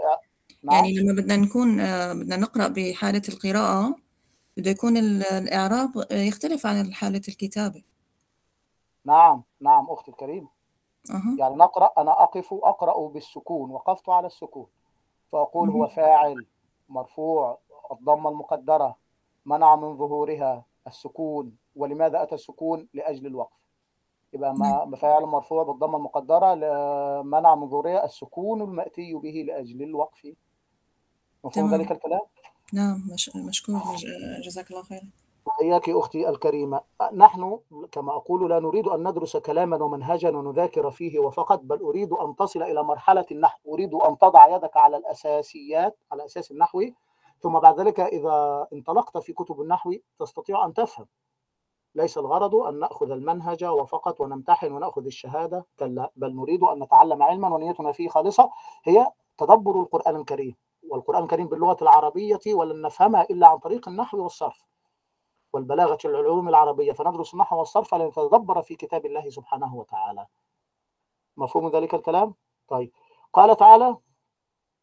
نعم. يعني لما بدنا نكون آه، بدنا نقرأ بحالة القراءة بده يكون ال- الإعراب آه، يختلف عن حالة الكتابة. نعم نعم أختي الكريمة. أها. يعني نقرأ أنا أقف أقرأ بالسكون وقفت على السكون. فأقول هو. فاعل مرفوع الضمة المقدرة منع من ظهورها السكون. ولماذا أتى السكون؟ لأجل الوقف. يبقى ما ما فاعل مرفوع بالضمة المقدرة منع من ظهورها السكون المأتي به لأجل الوقف. مفهوم تمام. ذلك الكلام؟ نعم مش مشكور جز- جزاك الله خير إياك أختي الكريمة. نحن كما أقول لا نريد أن ندرس كلاما ومنهجا ونذاكر فيه وفقط بل أريد أن تصل إلى مرحلة النحو. أريد أن تضع يدك على الأساسيات على أساس النحو. ثم بعد ذلك إذا انطلقت في كتب النحو تستطيع أن تفهم. ليس الغرض أن نأخذ المنهج وفقط ونمتحن ونأخذ الشهادة كلا بل نريد أن نتعلم علما ونيتنا فيه خالصة. هي تدبر القرآن الكريم. والقرآن الكريم باللغة العربية ولن نفهمها إلا عن طريق النحو والصرف والبلاغة العلوم العربية. فندرس النحو والصرف لنتدبر في كتاب الله سبحانه وتعالى. مفهوم ذلك الكلام؟ طيب. قال تعالى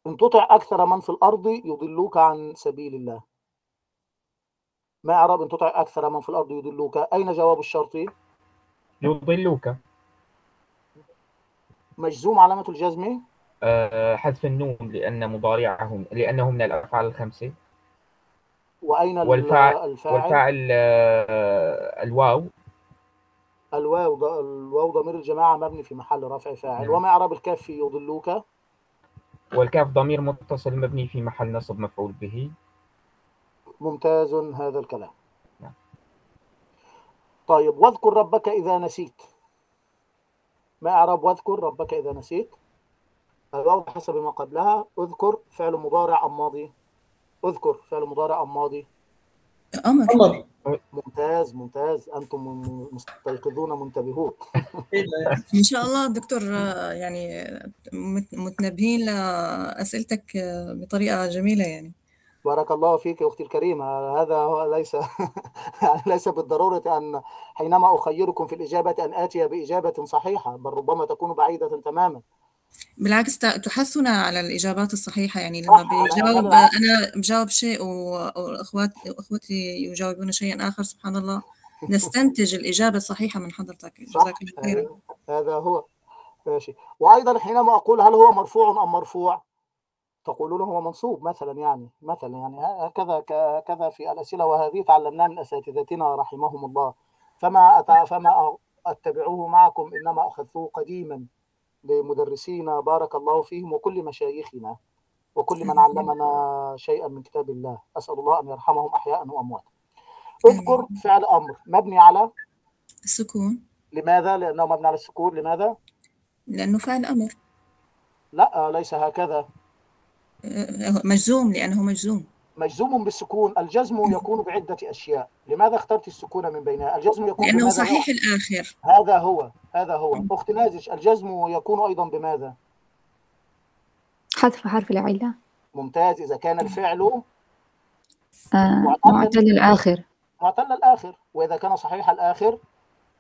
إن تطع أكثر من في الأرض يضلوك عن سبيل الله. ما أعرب إن تطع أكثر من في الأرض يضلوك؟ أين جواب الشرط؟ يضلوك. مجزوم علامة الجزم؟ حذف النون لأن مضارعهم لأنه من الأفعال الخمسة. وأين ال- والفاعل الفاعل؟ والفاعل آه، الواو. الواو الواو ضمير الجماعة مبني في محل رفع فاعل. نعم. وما إعراب الكاف في يضلوك؟ والكاف ضمير متصل مبني في محل نصب مفعول به. ممتاز هذا الكلام. نعم. طيب واذكر ربك إذا نسيت. ما أعراب واذكر ربك إذا نسيت؟ الواو حسب ما قبلها اذكر فعل مضارع أم ماضي اذكر فعل مضارع أم ماضي أمر. ممتاز ممتاز. أنتم مستيقظون منتبهون. إن شاء الله دكتور يعني مت- متنبهين لأسئلتك بطريقة جميلة يعني. بارك الله فيك يا أختي الكريمة. هذا هو ليس ليس بالضرورة أن حينما أخيركم في الإجابة أن آتي بإجابة صحيحة بل ربما تكون بعيدة تماما. بالعكس تحثنا على الإجابات الصحيحة. يعني لما بجاوب أنا- بجاوب شيء و- والأخوات أخوتي يجاوبون شيئا آخر سبحان الله. نستنتج الإجابة الصحيحة من حضرتك. جزاك الله خيرا. هذا هو. ماشي. وأيضا حينما أقول هل هو مرفوع أم مرفوع تقولون هو منصوب مثلا يعني مثلا يعني هكذا كذا في الأسئلة وهذه تعلمناها من أساتذتنا رحمهم الله. فما. فما أتبعوه معكم إنما أخذته قديما. لمدرسينا بارك الله فيهم وكل مشايخنا وكل من علمنا شيئا من كتاب الله. أسأل الله أن يرحمهم أحياء وأمواتا. اذكر فعل أمر مبني على السكون. لماذا؟ لأنه مبني على السكون. لماذا؟ لأنه فعل أمر. لا ليس هكذا. آه، مجزوم لأنه مجزوم. مجزوم بالسكون الجزم يكون بعدة أشياء. لماذا اخترت السكون من بينها؟ الجزم يكون لأنه صحيح الآخر. هذا هو هذا هو. أخت نازش الجزم يكون أيضا بماذا؟ حذف حرف العلة. ممتاز. إذا كان الفعل آه معتل. الآخر. معتل الآخر. وإذا كان صحيح الآخر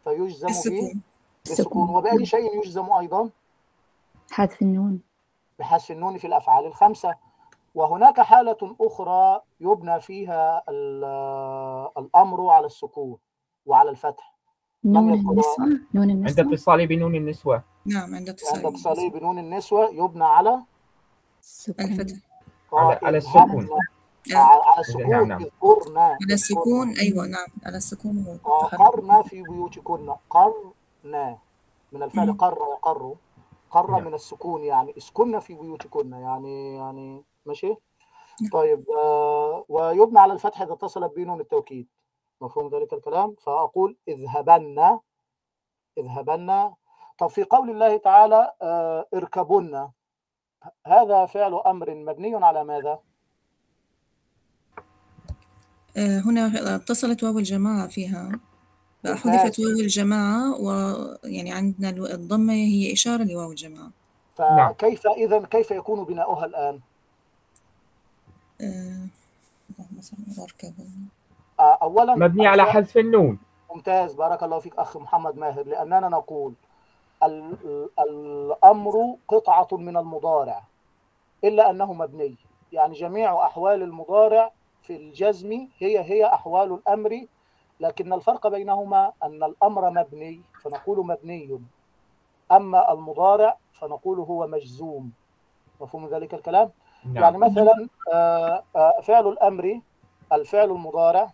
فيجزم السكون بالسكون. وبأي شيء يجزم أيضا؟ حذف النون. بحذف النون في الأفعال الخمسة. وهناك حالة أخرى يبنى فيها ال- الأمر على السكون وعلى الفتح. نون النسوة نون عند النسوة اتصاله بنون النسوة. نعم عند عند اتصال اتصاله بنون النسوة يبنى على السكون الفتح. على- على السكون. آه، على السكون نعم، نعم. اذكرنا على السكون أيوة نعم. على السكون التحرك. قرنا في بيوتكن. قرنا من الفعل. قر يقر قر نعم. من السكون يعني اسكن في بيوتكن يعني يعني ماشي. طيب آه ويبنى على الفتح إذا اتصلت بنون التوكيد. مفهوم ذلك الكلام؟ فأقول اذهبن اذهبن. طب في قول الله تعالى آه اركبن. هذا فعل أمر مبني على ماذا؟ آه، هنا اتصلت واو الجماعة فيها. فحذفت واو الجماعة ويعني عندنا الضمة هي إشارة لواو الجماعة. فكيف إذا كيف يكون بناؤها الآن؟ آه، أولا مبني على حذف النون. ممتاز بارك الله فيك أخ محمد ماهر. لأننا نقول ال- ال- الأمر قطعة من المضارع إلا أنه مبني. يعني جميع أحوال المضارع في الجزم هي هي أحوال الأمر لكن الفرق بينهما أن الأمر مبني فنقول مبني. أما المضارع فنقول هو مجزوم. مفهوم ذلك الكلام؟ يعني نعم مثلا آه، آه، فعل الأمر الفعل المضارع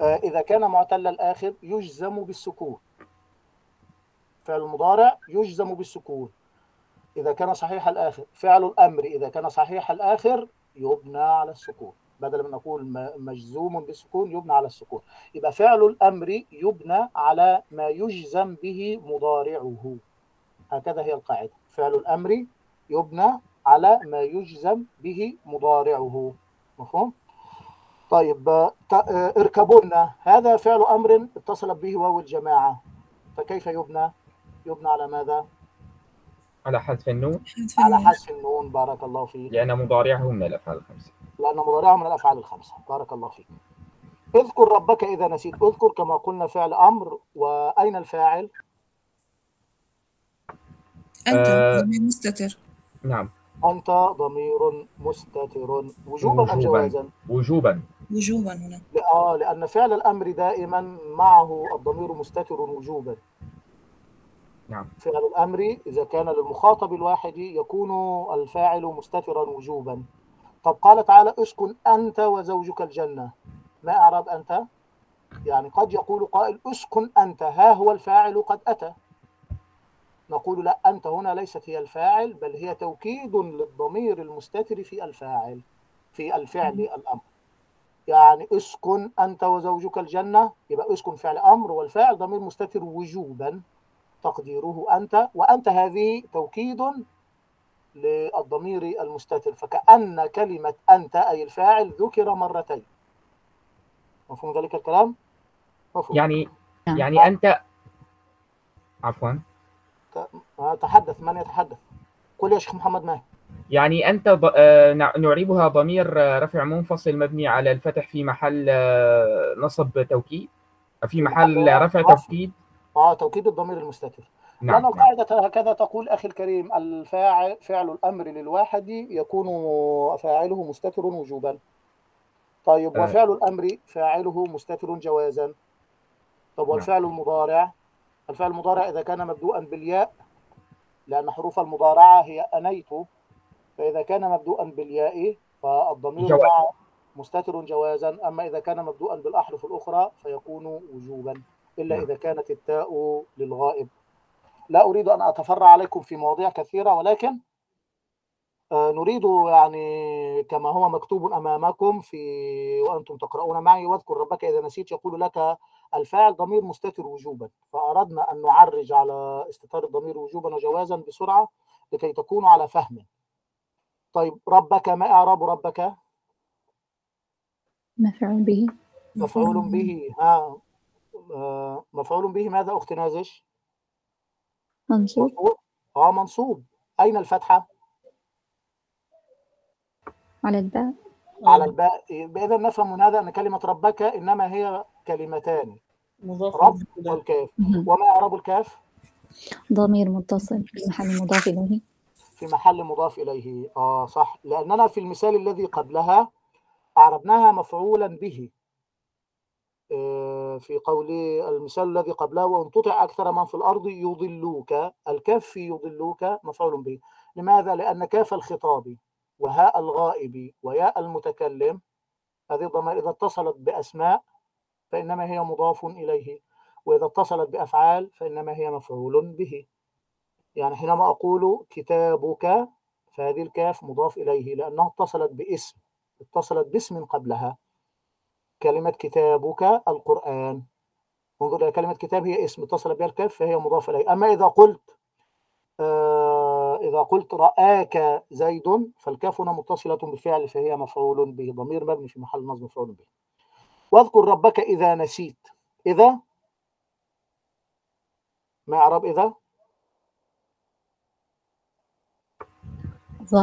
آه، إذا كان معتل الآخر يجزم بالسكون. فعل المضارع يجزم بالسكون. إذا كان صحيح الآخر فعل الأمر إذا كان صحيح الآخر يبنى على السكون. بدل من نقول مجزوم بالسكون يبنى على السكون. يبقى فعل الأمر يبنى على ما يجزم به مضارعه. هكذا هي القاعدة. فعل الأمر يبنى على ما يجزم به مضارعه. مفهوم؟ طيب اركبونا. هذا فعل أمر اتصلت به واو الجماعة. فكيف يبنى؟ يبنى على ماذا؟ على حذف النون. على حذف النون بارك الله فيك. لأن مضارعه من الأفعال الخمسة. لأن مضارعه من الأفعال الخمسة. بارك الله فيك. اذكر ربك إذا نسيت. اذكر كما قلنا فعل أمر. وأين الفاعل؟ أنت آه. مستتر نعم. أنت ضمير مستتر. وجوبا أم وجوباً. جوازا؟ وجوبا. وجوبا هنا. آه لأن فعل الأمر دائما معه الضمير مستتر وجوبا. نعم. فعل الأمر إذا كان للمخاطب الواحد يكون الفاعل مستترا وجوبا. طب قال تعالى اسكن أنت وزوجك الجنة. ما أعرب أنت؟ يعني قد يقول قائل اسكن أنت. ها هو الفاعل قد أتى. نقول لا أنت هنا ليست هي الفاعل بل هي توكيد للضمير المستتر في الفاعل في الفعل الأمر. يعني اسكن أنت وزوجك الجنة يبقى اسكن فعل أمر والفاعل ضمير مستتر وجوبا تقديره أنت وأنت هذه توكيد للضمير المستتر. فكأن كلمة أنت أي الفاعل ذكر مرتين. مفهوم ذلك الكلام؟ مفهوم. يعني نعم. يعني أنت عفوا. تحدث من يتحدث؟ قل يا شيخ محمد ماهر يعني أنت ض... آه، نع- نعربها ضمير آه، رفع منفصل مبني على الفتح في محل آه، نصب توكيد. في محل رفع. توكيد؟ أه توكيد الضمير المستتر. نعم لأن نعم. القاعدة هكذا تقول أخي الكريم الفاعل فعل الأمر للواحد يكون فاعله مستتر وجوبا. طيب. وفعل الأمر فاعله مستتر جوازا. طب والفعل المضارع؟ الفعل المضارع إذا كان مبدوءا بالياء لأن حروف المضارعة هي أنيت فإذا كان مبدوءا بالياء فالضمير جواز. مع مستتر جوازا أما إذا كان مبدوءا بالأحرف الأخرى فيكون وجوبا إلا نعم. إذا كانت التاء للغائب لا أريد أن أتفرع عليكم في مواضيع كثيرة ولكن آه، نريد يعني كما هو مكتوب أمامكم في وأنتم تقرؤون معي واذكر ربك إذا نسيت يقول لك الفاعل ضمير مستتر وجوبا فأردنا أن نعرج على استتار الضمير وجوبا وجوازا بسرعة لكي تكونوا على فهم. طيب ربك ما إعراب ربك؟ مفعول به. مفعول به ها آه، مفعول به ماذا أخت نازش؟ منصوب. آه منصوب. أين الفتحة؟ على الباء على الباء إذا نفهم من هذا أن كلمة ربك إنما هي كلمتان. مضاف رب. والكاف. وما إعراب الكاف؟ ضمير متصل في محل مضاف إليه. في محل مضاف إليه. آه صح. لأننا في المثال الذي قبلها أعربناها مفعولا به. آه، في قول المثال الذي قبله وإن تطع أكثر من في الأرض يضلوك. الكاف في يضلوك مفعول به. لماذا؟ لأن كاف الخطاب. وهاء الغائب وياء المتكلم هذه الضمائر إذا اتصلت بأسماء فإنما هي مضاف إليه وإذا اتصلت بأفعال فإنما هي مفعول به. يعني حينما أقول كتابك فهذه الكاف مضاف إليه لأنها اتصلت باسم اتصلت باسم قبلها. كلمة كتابك القرآن. انظر إلى كلمة كتاب هي اسم اتصل بها الكاف فهي مضاف إليه. أما إذا قلت آه إذا قلت رآك زيد فالكاف هنا متصلة بفعل فهي مفعول به ضمير مبني في محل نصب مفعول به. واذكر ربك إذا نسيت. إذا؟ ما إعراب إذا؟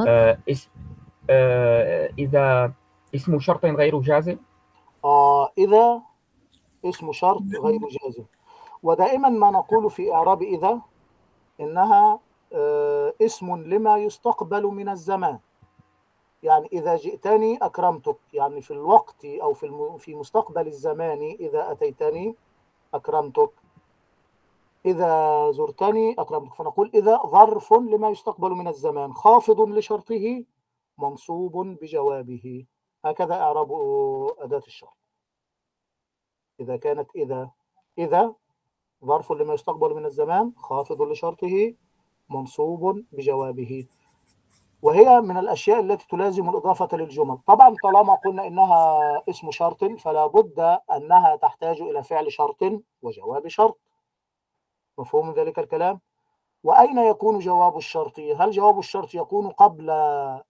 آه، إس- آه، إذا اسم شرط غير جازم؟ آه إذا اسم شرط غير جازم. ودائما ما نقول في إعراب إذا إنها اسم لما يستقبل من الزمان. يعني إذا جئتني أكرمتك. يعني في الوقت أو في. في مستقبل الزمان إذا أتيتني أكرمتك. إذا زرتني أكرمتك. فنقول إذا ظرف لما يستقبل من الزمان. خافض لشرطه منصوب بجوابه. هكذا إعراب أداة الشرط. إذا كانت إذا إذا ظرف لما يستقبل من الزمان خافض لشرطه منصوب بجوابه. وهي من الأشياء التي تلازم الإضافة للجمل. طبعا طالما قلنا إنها اسم شرط فلا بد أنها تحتاج إلى فعل شرط وجواب شرط. مفهوم ذلك الكلام؟ وأين يكون جواب الشرط؟ هل جواب الشرط يكون قبل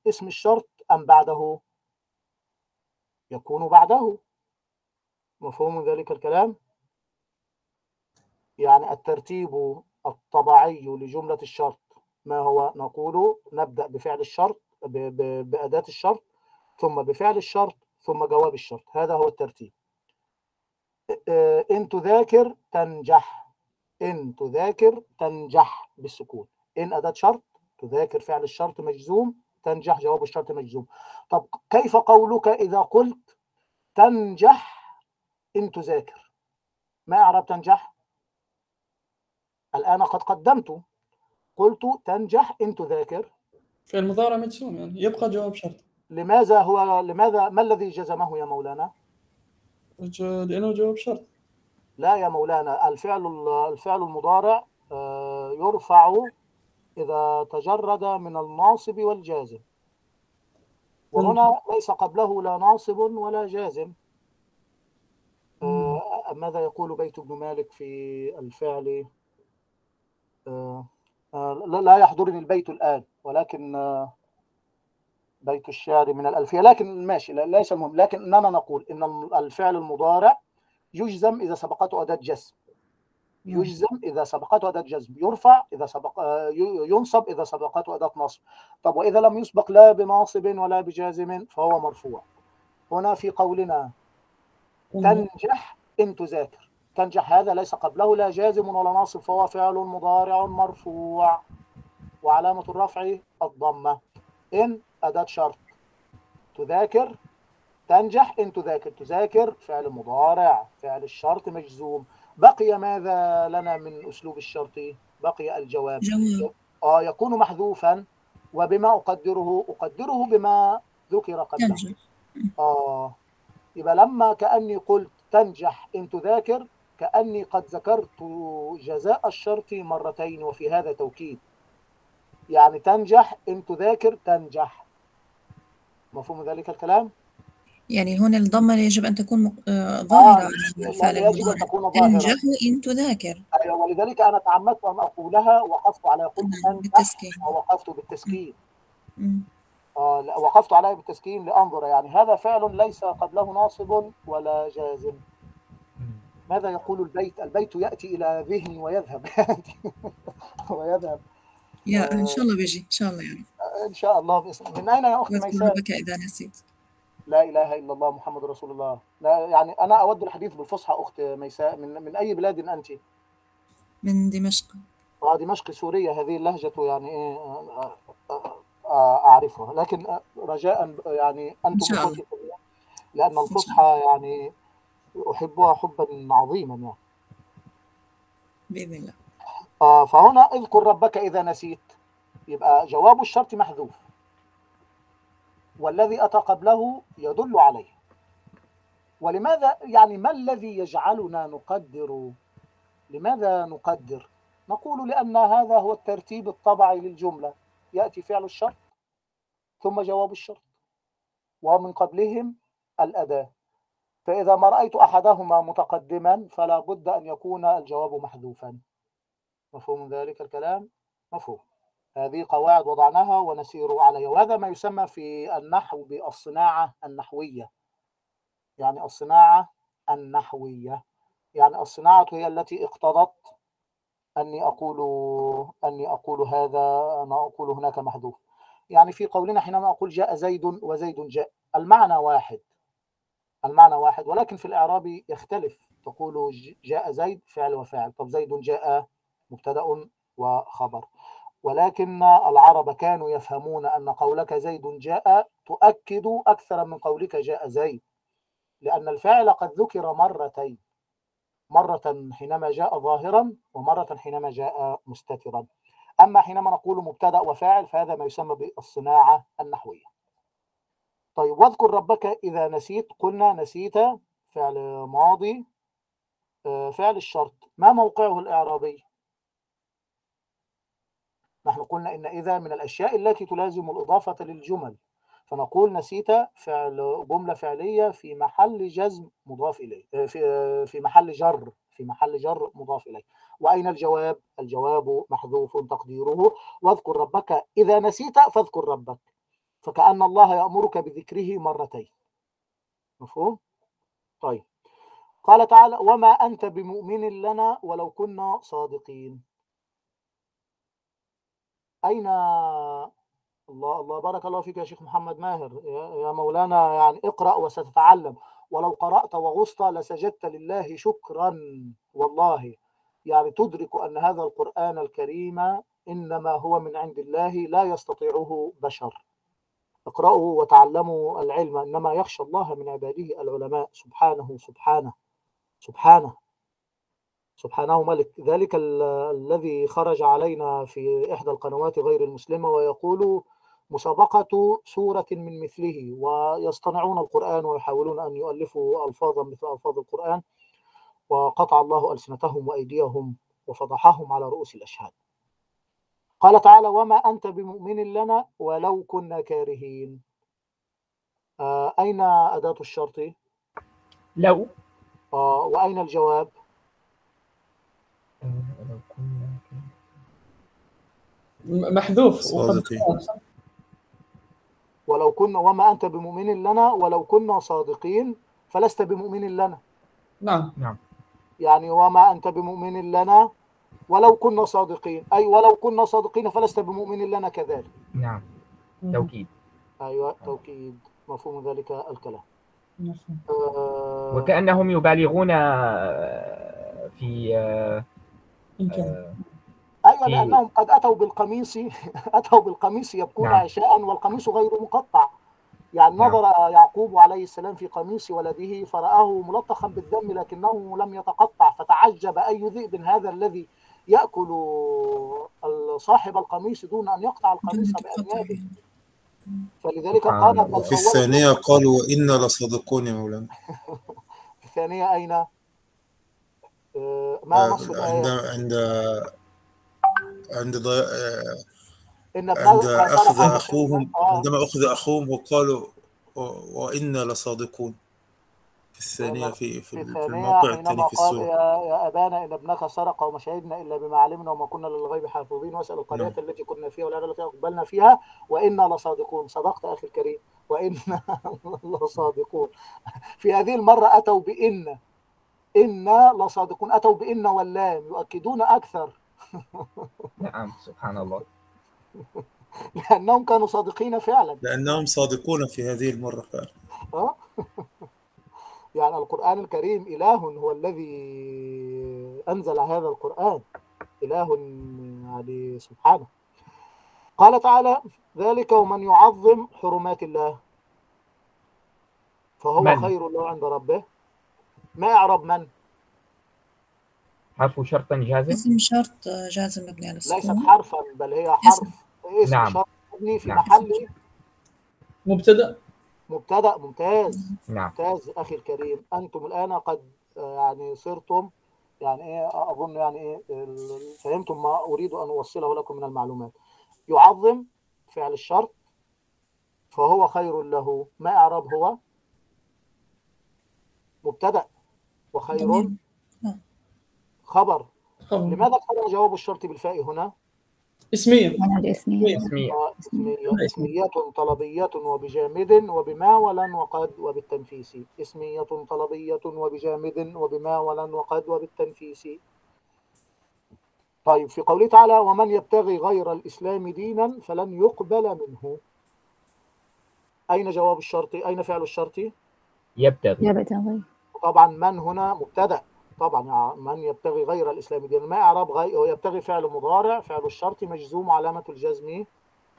اسم الشرط أم بعده؟ يكون بعده. مفهوم ذلك الكلام؟ يعني الترتيب الطبيعي لجملة الشرط. ما هو؟ نقول نبدأ بفعل الشرط بأداة الشرط ثم بفعل الشرط ثم جواب الشرط. هذا هو الترتيب. إن تذاكر تنجح. إن تذاكر تنجح بالسكون. إن أداة شرط تذاكر فعل الشرط مجزوم تنجح جواب الشرط مجزوم. طب كيف قولك إذا قلت تنجح إن تذاكر؟ ما أعرب تنجح؟ الآن قد قدمت. قلت تنجح إن تذاكر. فعل مضارع مجزوم يعني. يبقى جواب شرط. لماذا هو لماذا ما الذي جزمه يا مولانا؟ لأنه جواب شرط. لا يا مولانا الفعل الفعل المضارع آه، يرفع إذا تجرد من الناصب والجازم. وهنا ليس قبله لا ناصب ولا جازم. آه، ماذا يقول بيت ابن مالك في الفعل؟ لا لا يحضرني البيت الآن ولكن آه، بيت الشعر من الألفية. لكن ماشي ليس المهم. لكن إننا نقول إن الفعل المضارع يجزم إذا سبقته أداة جزم. يجزم إذا سبقته أداة جزم. يرفع إذا سبق آه، ينصب إذا سبقته أداة نصب. طب وإذا لم يسبق لا بناصب ولا بجازم فهو مرفوع. هنا في قولنا تنجح إن تذاكر. تنجح هذا ليس قبله لا جازم ولا ناصب فهو فعل مضارع مرفوع. وعلامة الرفع الضمة. إن أداة شرط تذاكر تنجح. إن تذاكر تذاكر. فعل مضارع فعل الشرط مجزوم. بقي ماذا لنا من أسلوب الشرط؟ بقي الجواب. جواب. آه يكون محذوفا وبما أقدره أقدره بما ذكر قبله. آه يبقى لما كأني قلت تنجح إن تذاكر كأني قد ذكرت جزاء الشرط مرتين وفي هذا توكيد. يعني تنجح إن تذاكر تنجح. مفهوم ذلك الكلام؟ يعني هون الضمة يجب أن تكون آه، ظاهرة الفعل يجب أن تكون ظاهرة. تنجح إن تذاكر. أيوة، ولذلك أنا تعمدت أن أقولها وقفت على قلت نعم، بالتسكين. ووقفت بالتسكين. مم. آه وقفت عليه بالتسكين لأنظر. يعني هذا فعل ليس قبله ناصب ولا جازم. ماذا يقول البيت؟ البيت يأتي إلى ذهني ويذهب. ويذهب. يا إن شاء الله بيجي إن شاء الله يعني إن شاء الله بإذن من أين يا واذكر ميساء ربك إذا نسيت. لا إله إلا الله محمد رسول الله. لا يعني أنا أود الحديث بالفصحى أخت ميساء من, من أي بلاد أنت؟ من دمشق. آه دمشق سوريا هذه اللهجة يعني آه، آه، آه، أعرفها. لكن آه، رجاء يعني أنتم لأن الفصحى يعني أحبها حبا عظيما يعني. بإذن الله. آه فهنا اذكر ربك إذا نسيت. يبقى جواب الشرط محذوف. والذي أتى قبله يدل عليه. ولماذا يعني ما الذي يجعلنا نقدر؟ لماذا نقدر؟ نقول لأن هذا هو الترتيب الطبيعي للجملة. يأتي فعل الشرط ثم جواب الشرط. ومن قبلهم الأداة. فإذا ما رأيت أحدهما متقدما فلا بد أن يكون الجواب محذوفا. مفهوم ذلك الكلام؟ مفهوم. هذه قواعد وضعناها ونسير عليها. وهذا ما يسمى في النحو بالصناعة النحوية. يعني الصناعة النحوية. يعني الصناعة هي التي اقتضت أني أقول أني أقول هذا أنا أقول هناك محذوف. يعني في قولنا حينما أقول جاء زيد وزيد جاء. المعنى واحد. المعنى واحد ولكن في الإعراب يختلف. تقول جاء زيد فعل وفاعل. طب زيد جاء مبتدأ وخبر. ولكن العرب كانوا يفهمون أن قولك زيد جاء تؤكد أكثر من قولك جاء زيد. لأن الفاعل قد ذكر مرتين. مرة حينما جاء ظاهرا ومرة حينما جاء مستترا. أما حينما نقول مبتدأ وفاعل فهذا ما يسمى بالصناعة النحوية. طيب واذكر ربك إذا نسيت قلنا نسيت فعل ماضي آه، فعل الشرط. ما موقعه الإعرابي؟ نحن قلنا إن إذا من الأشياء التي تلازم الإضافة للجمل. فنقول نسيت فعل جملة فعلية في محل جزم مضاف إليه آه، في آه، في محل جر في محل جر مضاف إليه. وأين الجواب؟ الجواب محذوف تقديره. واذكر ربك إذا نسيت فاذكر ربك. فكأن الله يأمرك بذكره مرتين. مفهوم؟ طيب. قال تعالى وما أنت بمؤمن لنا ولو كنا صادقين. أين الله؟ الله بارك الله فيك يا شيخ محمد ماهر. يا مولانا يعني اقرأ وستتعلم. ولو قرأت وغصت لسجدت لله شكرا. والله يعني تدرك أن هذا القرآن الكريم إنما هو من عند الله لا يستطيعه بشر. اقرأوا وتعلموا العلم إنما يخشى الله من عباده العلماء. سبحانه سبحانه سبحانه. سبحانه ملك. ذلك ال- الذي خرج علينا في إحدى القنوات غير المسلمة ويقول مسابقة سورة من مثله ويصطنعون القرآن ويحاولون أن يؤلفوا ألفاظا مثل ألفاظ القرآن وقطع الله ألسنتهم وأيديهم وفضحهم على رؤوس الأشهاد. قال تعالى وما أنت بمؤمن لنا ولو كنا كارهين. آه أين أداة الشرط؟ لو. آه وأين الجواب؟ محذوف. ولو كنا وما أنت بمؤمن لنا ولو كنا صادقين فلست بمؤمن لنا. نعم. يعني وما أنت بمؤمن لنا ولو كنا صادقين. أي ولو كنا صادقين فلست بمؤمن لنا كذلك. نعم. توكيد. أيوة توكيد. مفهوم ذلك الكلام. آه وكأنهم يبالغون في آه، آه، أيوة في- لأنهم قد أتوا بالقميص أتوا بالقميص يبكون نعم. عشاء والقميص غير مقطع. يعني نعم. نظر يعقوب عليه السلام في قميص ولده فرآه ملطخا بالدم لكنه لم يتقطع فتعجب أي ذئب هذا الذي يأكل صاحب القميص دون أن يقطع القميص بأنيابه فلذلك سبحان قال وفي الثانية قالوا وإنا لصادقون يا مولانا الثانية أين؟ آه، ما نص عند الآية؟ عند عند ضي... آه، إن ابنه عند كان أخذ أخوهم آه. عندما أخذ أخوهم وقالوا وإنا لصادقون الثانية في في, في في الثانية الموقع الثاني في يا, يا أبانا إن ابنك سرق وما شهدنا إلا بما علمنا وما كنا للغيب حافظين واسأل القرية نعم. التي كنا فيها والأرض التي أقبلنا فيها وإنا لصادقون. صدقت أخي الكريم. وإنا لصادقون. في هذه المرة أتوا بإن إنا لصادقون. أتوا بإن واللام. يؤكدون أكثر. نعم سبحان الله. لأنهم كانوا صادقين فعلا. لأنهم صادقون في هذه المرة فعلا. أه؟ يعني القرآن الكريم إله هو الذي أنزل هذا القرآن إله يعني سبحانه. قال تعالى ذلك ومن يعظم حرمات الله فهو من؟ خير له عند ربه. ما يعرب من؟ حرف شرط جازم؟ اسم شرط جازم مبني على ليست السكون حرفا بل هي حرف. اسم. نعم. شرط مبني في نعم. محل. مبتدأ مبتدأ ممتاز. نعم. ممتاز أخي الكريم. أنتم الآن قد آه، يعني صرتم يعني إيه أظن يعني إيه فهمتم ما أريد أن أوصله لكم من المعلومات. يعظم فعل الشرط فهو خير له. ما إعراب هو؟ مبتدأ. وخير. آه. خبر. خبر. لماذا كان جواب الشرط بالفاء هنا؟ منهج اسمية. اسمية. اسمية. اسمية. طلبية وبجامد وبما ولن وقد وبالتنفيس. اسمية طلبية وبجامد وبما ولن وقد وبالتنفيس. طيب في قوله تعالى ومن يبتغي غير الإسلام دينا فلن يقبل منه. أين جواب الشرط؟ أين فعل الشرط؟ يبتغي. يبتغي. طبعا من هنا مبتدأ. طبعا يعني من يبتغي غير الإسلام دينا ما إعراب غير يبتغي فعل مضارع فعل الشرط مجزوم علامة الجزم.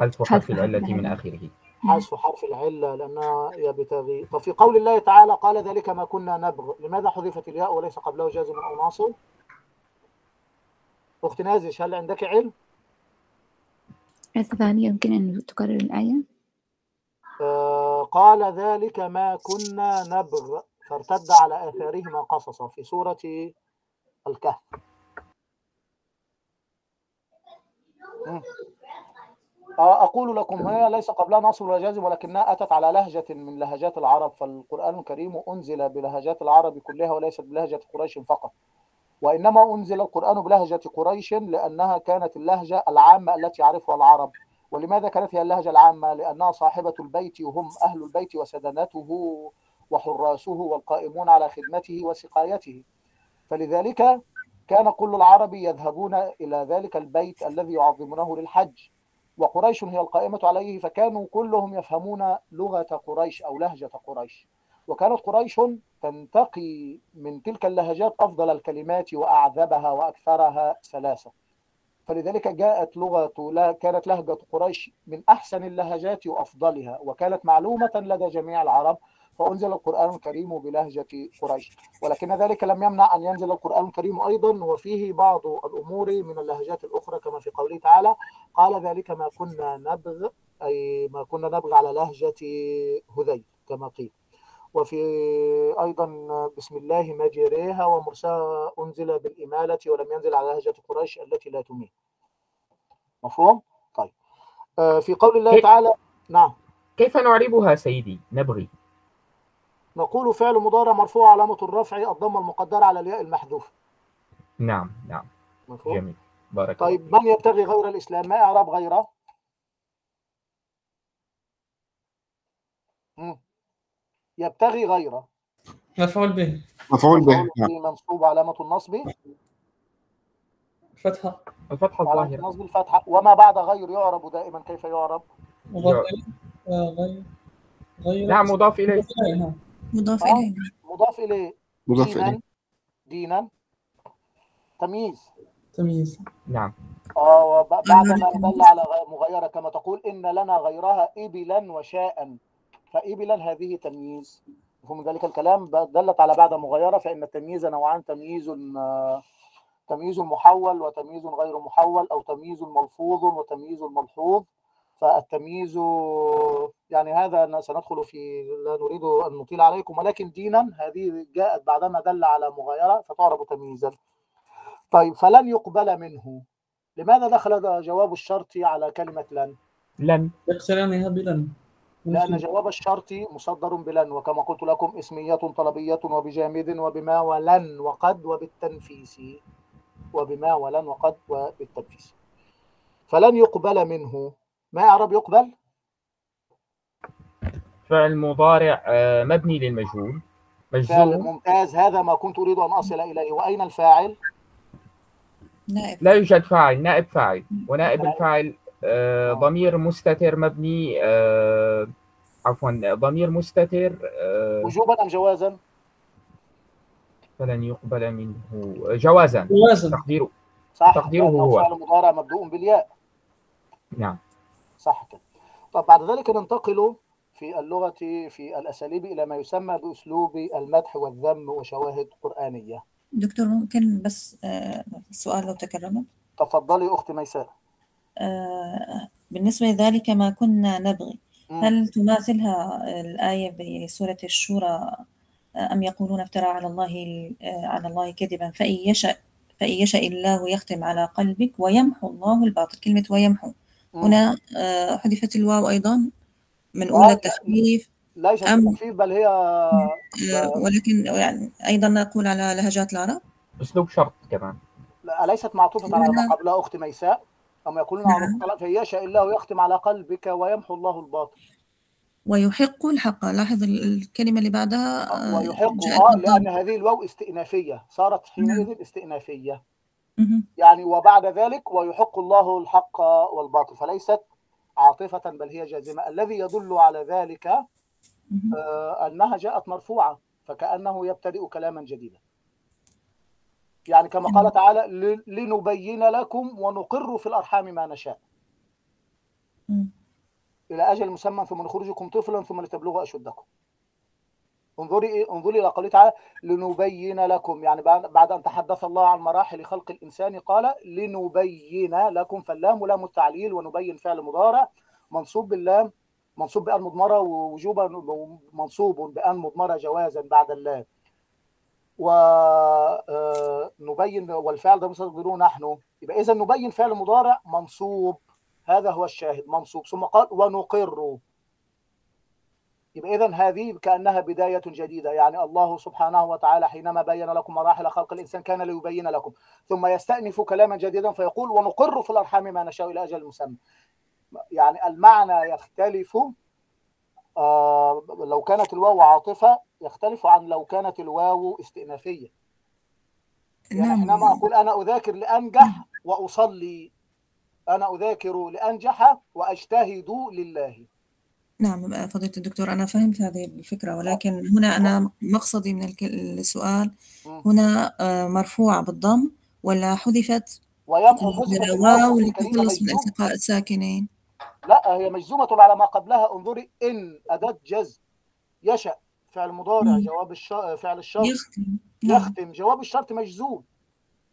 حذف حذف حرف العلة حرف من. آخره. حذف حرف العلة لأنها يبتغي. طب في قول الله تعالى قال ذلك ما كنا نبغ لماذا حذفت الياء وليس قبله جازم أو ناصب أخت نازش هل عندك علم؟ هل يمكن أن تكرر الآية؟ آه قال ذلك ما كنا نبغ. فارتد على آثارهما قصصا في سورة الكهف. آه، أقول لكم هي ليس قبلها نصب ولا جازم ولكنها أتت على لهجة من لهجات العرب فالقرآن الكريم أنزل بلهجات العرب كلها وليست بلهجة قريش فقط وإنما أنزل القرآن بلهجة قريش لأنها كانت اللهجة العامة التي يعرفها العرب ولماذا كانت هي اللهجة العامة؟ لأنها صاحبة البيت وهم أهل البيت وسدنته وحراسه والقائمون على خدمته وسقايته. فلذلك كان كل العرب يذهبون إلى ذلك البيت الذي يعظمونه للحج وقريش هي القائمة عليه فكانوا كلهم يفهمون لغة قريش أو لهجة قريش. وكانت قريش تنتقي من تلك اللهجات أفضل الكلمات وأعذبها وأكثرها سلاسة. فلذلك جاءت لغة لا كانت لهجة قريش من أحسن اللهجات وأفضلها وكانت معلومة لدى جميع العرب فأنزل القرآن الكريم بلهجة قريش. ولكن ذلك لم يمنع أن ينزل القرآن الكريم أيضا وفيه بعض الأمور من اللهجات الأخرى كما في قوله تعالى قال ذلك ما كنا نبغ أي ما كنا نبغ على لهجة هذيل كما قيل. وفي أيضا بسم الله مجريها ومرساها أنزل بالإمالة ولم ينزل على لهجة قريش التي لا تميل. مفهوم؟ طيب. آه، في قول الله تعالى نعم. كيف نعربها سيدي؟ نبغي. نقول فعل مضارع مرفوع علامة الرفع الضمة المقدرة على الياء المحذوف نعم نعم. مفهوم؟ جميل. بارك الله طيب من يبتغي غير الإسلام؟ ما إعراب غيره؟ يبتغي غيره. مفعول به. مفعول به منصوب علامة النصب. فتحة. الفتحة الظاهرة. النصب الفتحة. وما بعد غير يعرب دائما كيف يعرب؟ مضاف إليه. آه، غير. غير. نعم مضاف إليه. مضاف إليه،. مضاف آه. إليه. مضاف إليه. مضاف إليه. دينا. تمييز. تمييز. نعم. آه وب- بعدما التمييز. دل على مغيرة كما تقول إن لنا غيرها إبلا وشاء. فإبلا هذه تمييز. مفهوم ذلك الكلام؟ دلت على بعد مغيرة فإن التمييز نوعان تمييز تمييز محول وتمييز غير محول أو تمييز ملفوظ وتمييز ملحوظ. فالتمييز يعني هذا سندخل في لا نريد أن نطيل عليكم ولكن دينا هذه جاءت بعدما دل على مغايرة فتعرب تمييزا. طيب فلن يقبل منه. لماذا دخل جواب الشرط على كلمة لن؟ لن. يقترنها بلن لأن جواب الشرط مصدر بلن وكما قلت لكم اسمية طلبية وبجامد وبما ولن وقد وبالتنفيس. وبما ولن وقد وبالتنفيس. فلن يقبل منه. ما أعرب يقبل؟ فعل مضارع آه، مبني للمجهول. مجزوم. ممتاز. هذا ما كنت أريد أن أصل إليه. وأين الفاعل؟ نائب. لا يوجد فاعل نائب فاعل. ونائب نائب. الفاعل آه، ضمير مستتر مبني آه، عفوا ضمير مستتر آه، وجوبا أم جوازا؟ فلن يقبل منه. جوازا. جوازا. تقديره. صح. تقديره هو. فعل مضارع مبدوء بالياء. نعم. صح كده. طب بعد ذلك ننتقل في اللغة في الأساليب إلى ما يسمى بأسلوب المدح والذم وشواهد قرآنية. دكتور ممكن بس آه، سؤال لو تكرمت. تفضلي أخت ميساء آه، بالنسبة لذلك ما كنا نبغي. هل تماثلها الآية بسورة الشورى آه، أم يقولون افترى على الله على الله كذبا فإن يشأ فإن يشاء الله يختم على قلبك ويمحو الله الباطل؟ كلمة ويمحو. هنا آه، حذفت الواو أيضا من آه، أولى التخفيف ليست أم- تخفيف بل هي آه، ولكن يعني أيضا نقول على لهجات العرب أسلوب شرط كمان. أليست معطوفة على ما قبلها أخت ميساء أم يقولون على نعم. الطلاق فيشاء الله يختم على قلبك ويمحو الله الباطل. ويحق الحق. لاحظ ال- الكلمة اللي بعدها آه، ويحق آه بالضم لأن هذه الواو استئنافية صارت حينئذ استئنافية. يعني وبعد ذلك ويحق الله الحق والباطل فليست عاطفة بل هي جازمة. الذي يدل على ذلك. آه، أنها جاءت مرفوعة فكأنه يبتدئ كلاما جديدا. يعني كما قال تعالى "ل- لنبين لكم ونقر في الأرحام ما نشاء. إلى أجل مسمى ثم نخرجكم طفلا ثم لتبلغوا أشدكم. انظري إيه؟ انظري إلى قوله تعالى لنبين لكم. يعني بعد أن تحدث الله عن مراحل خلق الإنسان قال لنبين لكم. فاللام لام التعليل ونبين فعل مضارع. منصوب باللام منصوب بأن مضمرة ووجوبا منصوب بأن مضمرة جوازا بعد اللام. ونبين والفعل ده مستقبلون نحن. يبقى إذا نبين فعل مضارع منصوب. هذا هو الشاهد منصوب. ثم قال ونقر. يبقى إذا هذه كأنها بداية جديدة. يعني الله سبحانه وتعالى حينما بين لكم مراحل خلق الإنسان كان ليبين لكم. ثم يستأنف كلاما جديدا فيقول ونقر في الأرحام ما نشاء إلى أجل مسمى. يعني المعنى يختلف آه لو كانت الواو عاطفة يختلف عن لو كانت الواو استئنافية. يعني نعم. حينما أقول أنا أذاكر لأنجح وأصلي أنا أذاكر لأنجح وأجتهد لله. نعم فضيلة الدكتور أنا فهمت هذه الفكرة ولكن هنا أنا مقصدي من الك- السؤال مم. هنا آه، مرفوعة بالضم ولا حذفت ويمحو حذفت الواو الواو أختي الكريمة للتخلص من مجزوم. التقاء الساكنين؟ لا هي مجزومة على ما قبلها انظري إن أداة جزم يشأ فعل مضارع مم. جواب الش... فعل الشرط. يختم. نعم. يختم جواب الشرط مجزوم.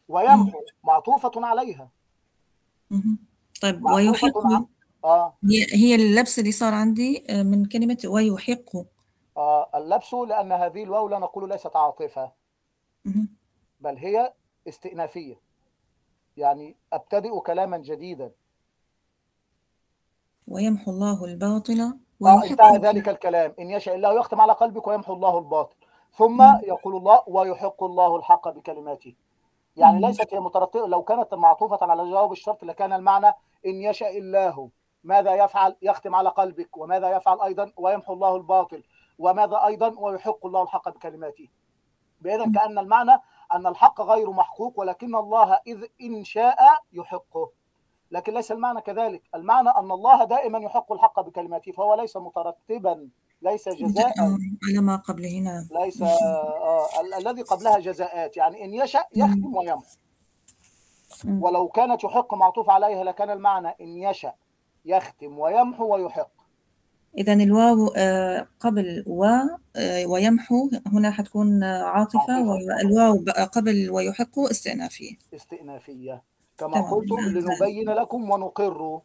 ويمحو معطوفة عليها. مهم. طيب معطوفة ويحق. آه. هي هي اللبس اللي صار عندي آه، من كلمة ويحق آه اللبس لأن هذه الواو لا نقول ليست عاطفة. بل هي استئنافية. يعني أبتدئ كلاما جديدا. ويمحو الله الباطل آه انتهى ذلك الكلام. إن يشاء الله يختم على قلبك ويمحو الله الباطل. ثم. يقول الله ويحق الله الحق بكلماته. يعني. ليست هي مترتبة. لو كانت معطوفة على جواب الشرط لكان المعنى إن يشاء الله. ماذا يفعل؟ يختم على قلبك. وماذا يفعل أيضا؟ ويمحو الله الباطل. وماذا أيضا؟ ويحق الله الحق بكلماته. بإذن مم. كأن المعنى أن الحق غير محقوق ولكن الله إذ إن شاء يحقه. لكن ليس المعنى كذلك. المعنى أن الله دائما يحق الحق بكلماته فهو ليس مترتبا ليس جزاء. آه، على ما قبله. نعم. ليس آه ال- الذي قبلها جزاءات. يعني إن يشاء يختم ويمحو. ولو كانت يحق معطوف عليها لكان المعنى إن يشاء يختم ويمحو ويحق. إذا الواو آه، قبل و آه، ويمحو هنا حتكون عاطفة. والواو قبل ويحق استئنافية. استئنافية. كما. قلت نعم. لنبين لكم ونقر.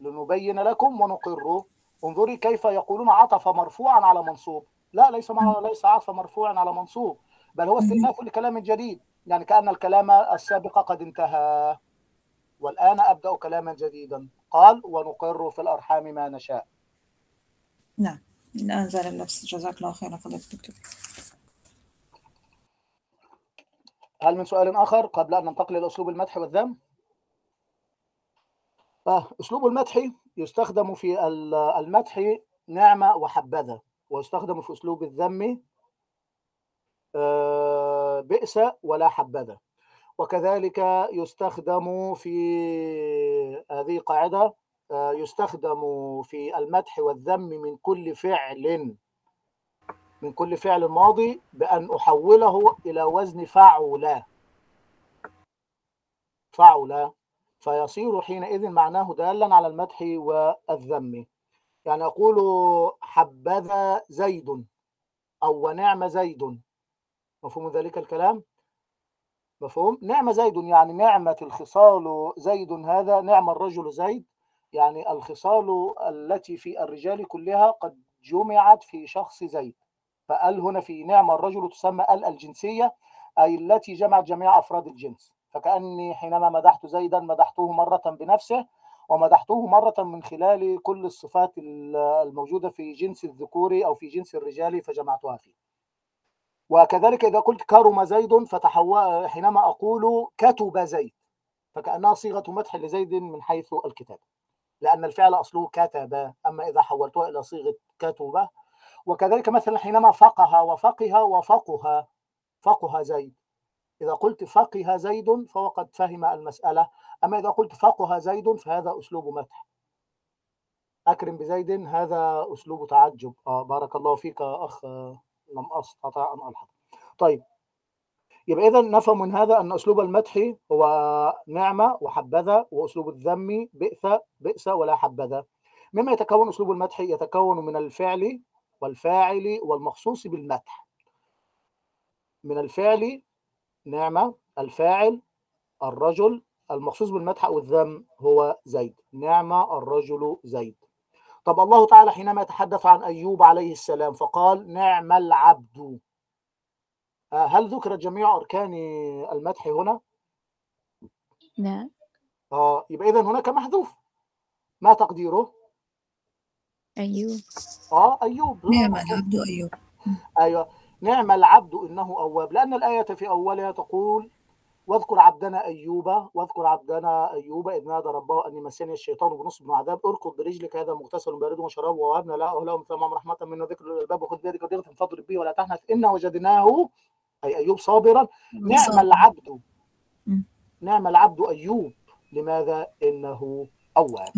لنبين لكم ونقر. انظري كيف يقولون عطف مرفوعا على منصوب. لا ليس ليس عطف مرفوعا على منصوب بل هو استئناف لكلام جديد. يعني كأن الكلام السابق قد انتهى. والآن أبدأ كلاما جديدا. قال ونقر في الأرحام ما نشاء. نعم. الآن زال اللبس جزاك الله خيرا. فضيلة الدكتور هل من سؤال آخر قبل أن ننتقل إلى أسلوب المدح والذم؟ آه أسلوب المدح يستخدم في ال- المدح نعمة وحبذا ويستخدم في أسلوب الذم آه، بئس ولا حبذا. وكذلك يستخدم في هذه قاعدة آه، يستخدم في المدح والذم من كل فعل من كل فعل ماضي بأن أحوله إلى وزن فعل فعل فيصير حينئذ معناه دالا على المدح والذم. يعني أقول حبذا زيد أو ونعم زيد. مفهوم ذلك الكلام؟ مفهوم؟ نعم زيد يعني نعمة الخصال زيد هذا نعم الرجل زيد. يعني الخصال التي في الرجال كلها قد جمعت في شخص زيد. فال هنا في نعم الرجل تسمى ال الجنسية أي التي جمعت جميع أفراد الجنس. فكأني حينما مدحت زيدا مدحته مرة بنفسه ومدحته مرة من خلال كل الصفات الموجودة في جنس الذكور أو في جنس الرجال فجمعتها فيه. وكذلك إذا قلت كرم زيد فتحول حينما أقول كتب زيد فكأنها صيغة مدح لزيد من حيث الكتاب لأن الفعل أصله كتب أما إذا حولتها إلى صيغة كتب وكذلك مثلا حينما فقه وفقه وفقها فقه زيد. إذا قلت فقه زيد فهو قد فهم المسألة أما إذا قلت فقه زيد فهذا أسلوب مدح. أكرم بزيد هذا أسلوب تعجب. آه بارك الله فيك يا أخ. آه، لم أستطع أن ألحق. طيب يبقى إذا نفهم من هذا أن أسلوب المدح هو نعمة وحبذا وأسلوب الذم بئس بئس ولا حبذا. مما يتكون أسلوب المدح يتكون من الفعل والفاعل والمخصوص بالمدح. من الفعل نعمة الفاعل الرجل المخصوص بالمدح أو الذم هو زيد. نعمة الرجل زيد. طب الله تعالى حينما يتحدث عن أيوب عليه السلام فقال نعم العبد. آه، هل ذكرت جميع أركان المدح هنا؟ لا آه يبقى إذا هناك محذوف. ما تقديره؟ أيوب. آه أيوب نعم العبد أيوب. أيوة. نعم العبد إنه أواب لأن الآية في أولها تقول واذكر عبدنا أيوب واذكر عبدنا أيوب إذ نادى ربه أني مسني الشيطان بنصب وعذاب اركض برجلك هذا مغتسل بارد وشراب ووهبنا له أهله مثل رحمة منا ذكر للألباب وخذ بيدك ضغط فاضرب به ولا تحنث إنا وجدناه أي أيوب صابرا. نعم. العبد. نعم العبد أيوب. لماذا؟ إنه أواب.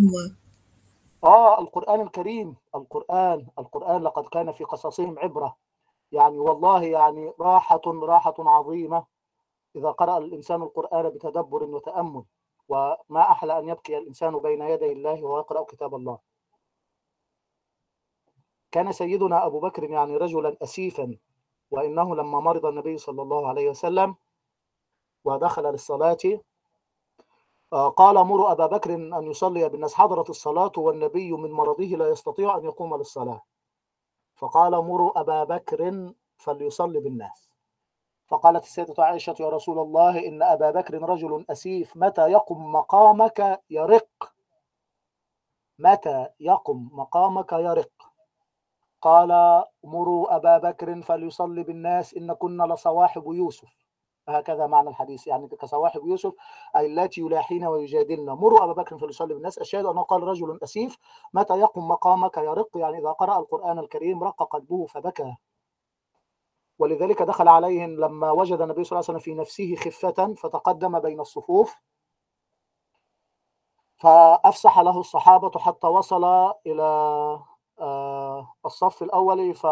هو آه القرآن الكريم. القرآن. القرآن لقد كان في قصصهم عبرة. يعني والله يعني راحة راحة عظيمة. إذا قرأ الإنسان القرآن بتدبر وتأمل وما أحلى أن يبكي الإنسان بين يدي الله وهو يقرأ كتاب الله. كان سيدنا أبو بكر يعني رجلا أسيفا وإنه لما مرض النبي صلى الله عليه وسلم ودخل للصلاة آه، قال مروا أبا بكر أن يصلي بالناس حضرت الصلاة والنبي من مرضه لا يستطيع أن يقوم للصلاة. فقال مروا أبا بكر فليصلي بالناس. فقالت السيدة عائشة يا رسول الله إن أبا بكر رجل أسيف متى يقم مقامك يرق؟ متى يقم مقامك يرق؟ قال مروا أبا بكر فليصلي بالناس إن كنا لصواحب يوسف. هكذا معنى الحديث يعني كصواحب يوسف أي اللاتي يلاحين ويجادلن. مروا أبا بكر فليصلي بالناس. الشاهد أنه قال رجل أسيف متى يقم مقامك يرق؟ يعني إذا قرأ القرآن الكريم رق قلبه فبكى. ولذلك دخل عليهم لما وجد النبي صلى الله عليه وسلم في نفسه خفة فتقدم بين الصفوف فأفسح له الصحابة حتى وصل إلى آه، الصف الأول ف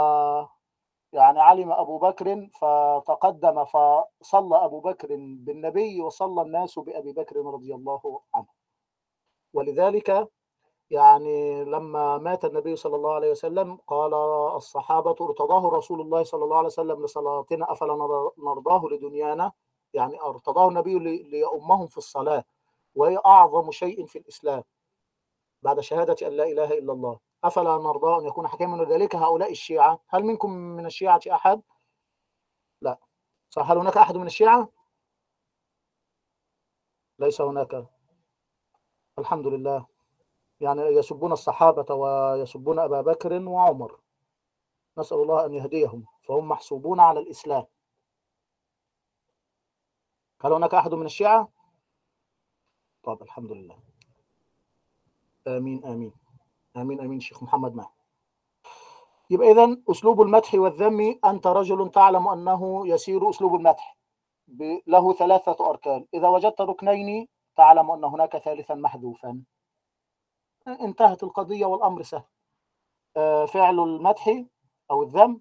يعني علم أبو بكر فتقدم فصلى أبو بكر بالنبي وصلى الناس بأبي بكر رضي الله عنه. ولذلك يعني لما مات النبي صلى الله عليه وسلم قال الصحابة ارتضاه رسول الله صلى الله عليه وسلم لصلاتنا أفلا نر- نرضاه لدنيانا؟ يعني ارتضاه النبي لي- ليؤمهم في الصلاة وهي أعظم شيء في الإسلام بعد شهادة أن لا إله إلا الله. أفلا نرضى أن يكون حكيما ذلك هؤلاء الشيعة؟ هل منكم من الشيعة أحد؟ لا. صح هل هناك أحد من الشيعة؟ ليس هناك. الحمد لله. يعني يسبون الصحابة ويسبون أبا بكر وعمر. نسأل الله أن يهديهم فهم محسوبون على الإسلام. هل هناك أحد من الشيعة؟ طب الحمد لله. آمين آمين. آمين آمين شيخ محمد مهدي يبقى إذا أسلوب المدح والذم أنت رجل تعلم أنه يسير أسلوب المدح له ثلاثة أركان. إذا وجدت ركنين تعلم أن هناك ثالثا محذوفا. انتهت القضية والأمر سهل. آه، فعل المدح أو الذم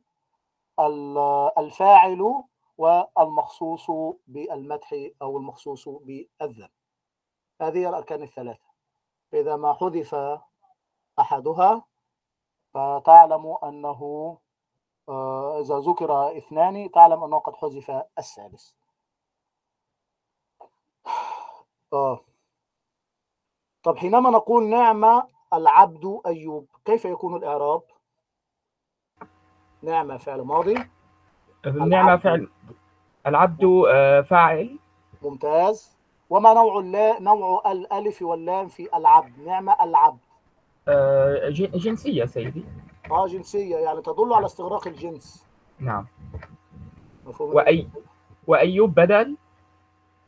ال- الفاعل والمخصوص بالمدح أو المخصوص بالذم. هذه هي الأركان الثلاثة. إذا ما حذف أحدها فتعلم أنه آه، إذا ذكر اثنان تعلم أنه قد حذف الثالث آه. طب حينما نقول نعم العبد أيوب كيف يكون الإعراب؟ نعمة فعل ماضي. العبد. فعل. العبد آه، فاعل. ممتاز. وما نوع اللا نوع الألف واللام في العبد؟ نعمة العبد. آه، جن- جنسية سيدي. آه جنسية يعني تدل على استغراق الجنس. نعم. وأي وأيوب بدل؟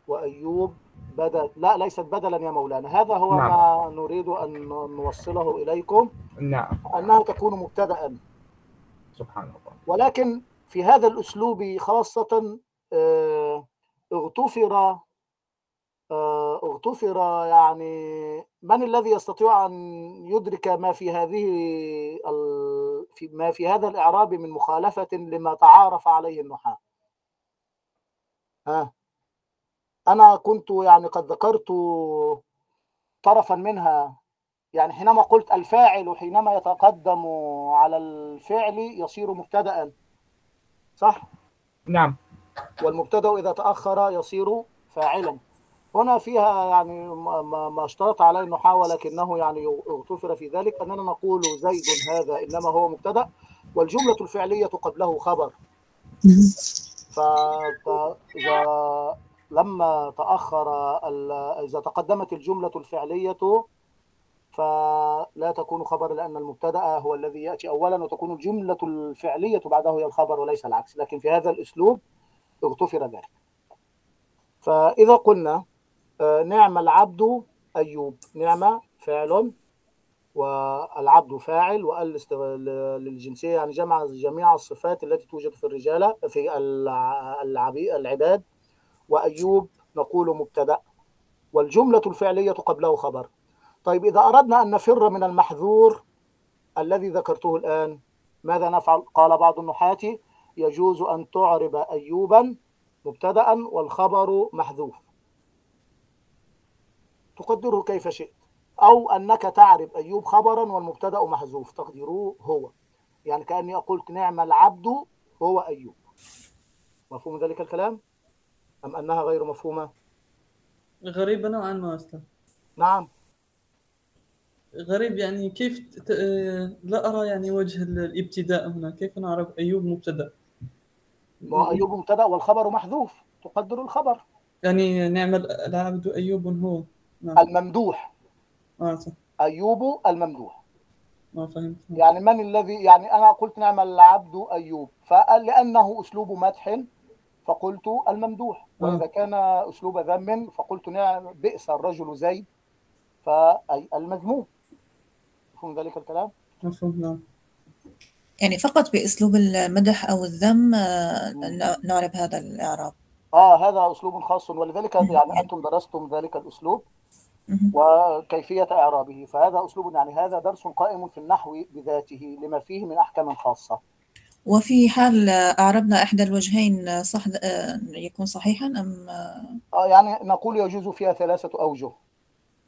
وأيوب بدل لا ليست بدلا يا مولانا. هذا هو نعم. ما نريد أن نوصله إليكم. نعم. أنها تكون مبتدأ سبحان الله. ولكن في هذا الأسلوب خاصة آه، اغتفر آه، اغتفر يعني من الذي يستطيع أن يدرك ما في هذه ال- في ما في هذا الإعراب من مخالفة لما تعارف عليه النحاة. ها؟ أنا كنت يعني قد ذكرت طرفا منها يعني حينما قلت الفاعل حينما يتقدم على الفعل يصير مبتدأ صح؟ نعم. والمبتدأ إذا تأخر يصير فاعلا. هنا فيها يعني ما- اشترط عليه النحاة ولكنه يعني اغتفر في ذلك. أننا نقول زيد هذا إنما هو مبتدأ والجملة الفعلية قبله خبر. فإذا لما تأخر إذا تقدمت الجملة الفعلية فلا تكون خبر لأن المبتدأ هو الذي يأتي أولا وتكون الجملة الفعلية بعده هي الخبر وليس العكس. لكن في هذا الأسلوب اغتفر ذلك. فإذا قلنا آه، نعم العبد أيوب نعم فعل والعبد فاعل است- للجنسية يعني جمع جميع الصفات التي توجد في الرجال في العباد وأيوب نقول مبتدأ والجملة الفعلية قبله خبر. طيب إذا أردنا أن نفر من المحذور الذي ذكرته الآن ماذا نفعل؟ قال بعض النحاة يجوز أن تعرب أيوبا مبتدأ والخبر محذوف. تقدره كيف شئت. أو أنك تعرب أيوب خبرا والمبتدأ محذوف تقديره هو. يعني كأني قلت نعم العبد هو أيوب. مفهوم ذلك الكلام؟ أم أنها غير مفهومة؟ غريبة نوعا ما أصلا نعم. غريب يعني كيف ت... لا أرى يعني وجه ال- الابتداء هنا كيف نعرف أيوب مبتدأ؟ أيوب مبتدأ والخبر محذوف. تقدر الخبر. يعني نعم ال- العبد أيوب هو. نعم. الممدوح. آه صح. أيوب الممدوح. ما فهمت. يعني من الذي يعني أنا قلت نعم العبد أيوب. فقال لأنه أسلوب مدح فقلت الممدوح. وإذا كان أسلوب ذم فقلت نعم بئس الرجل زيد. فالمذموم مفهوم ذلك الكلام؟ مفهوم نعم. يعني فقط بأسلوب المدح أو الذم آه، ن- نعرف هذا الإعراب. آه هذا أسلوب خاص. ولذلك يعني أنتم درستم ذلك الأسلوب مهم. وكيفية إعرابه. فهذا أسلوب يعني هذا درس قائم في النحو بذاته لما فيه من أحكام خاصة. وفي حال أعربنا إحدى الوجهين صح يكون صحيحا أم؟ آه، يعني نقول يجوز فيها ثلاثة أوجه.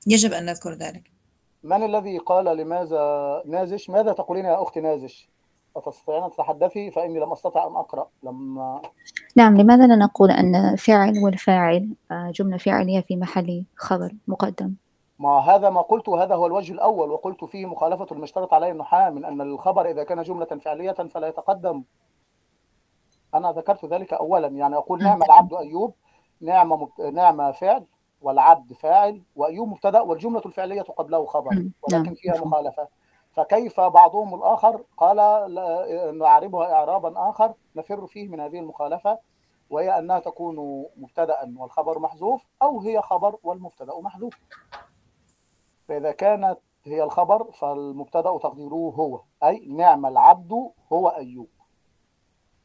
يجب أن نذكر ذلك. من الذي قال لماذا نازش؟ ماذا تقولين يا أختي نازش؟ أتستطيعين أن تتحدثي؟ فإني لم أستطع أن أقرأ. لما نعم لماذا لا نقول أن الفعل والفاعل آه، جملة فعلية في محل خبر مقدم؟ ما هذا ما قلت هذا هو الوجه الأول وقلت فيه مخالفة المشترط عليه النحاة من أن الخبر إذا كان جملة فعلية فلا يتقدم أنا ذكرت ذلك أولا يعني أقول نعم العبد أيوب نعم. نعم فعل والعبد فاعل وأيوب مبتدأ والجملة الفعلية قبله خبر مم. ولكن نعم فيها. مخالفة فكيف بعضهم الآخر قال لا- نعربها إعرابا آخر نفر فيه من هذه المخالفة وهي أنها تكون مبتدأ والخبر محذوف أو هي خبر والمبتدأ محذوف فإذا كانت هي الخبر فالمبتدأ تقديره هو أي نعم العبد هو أيوب.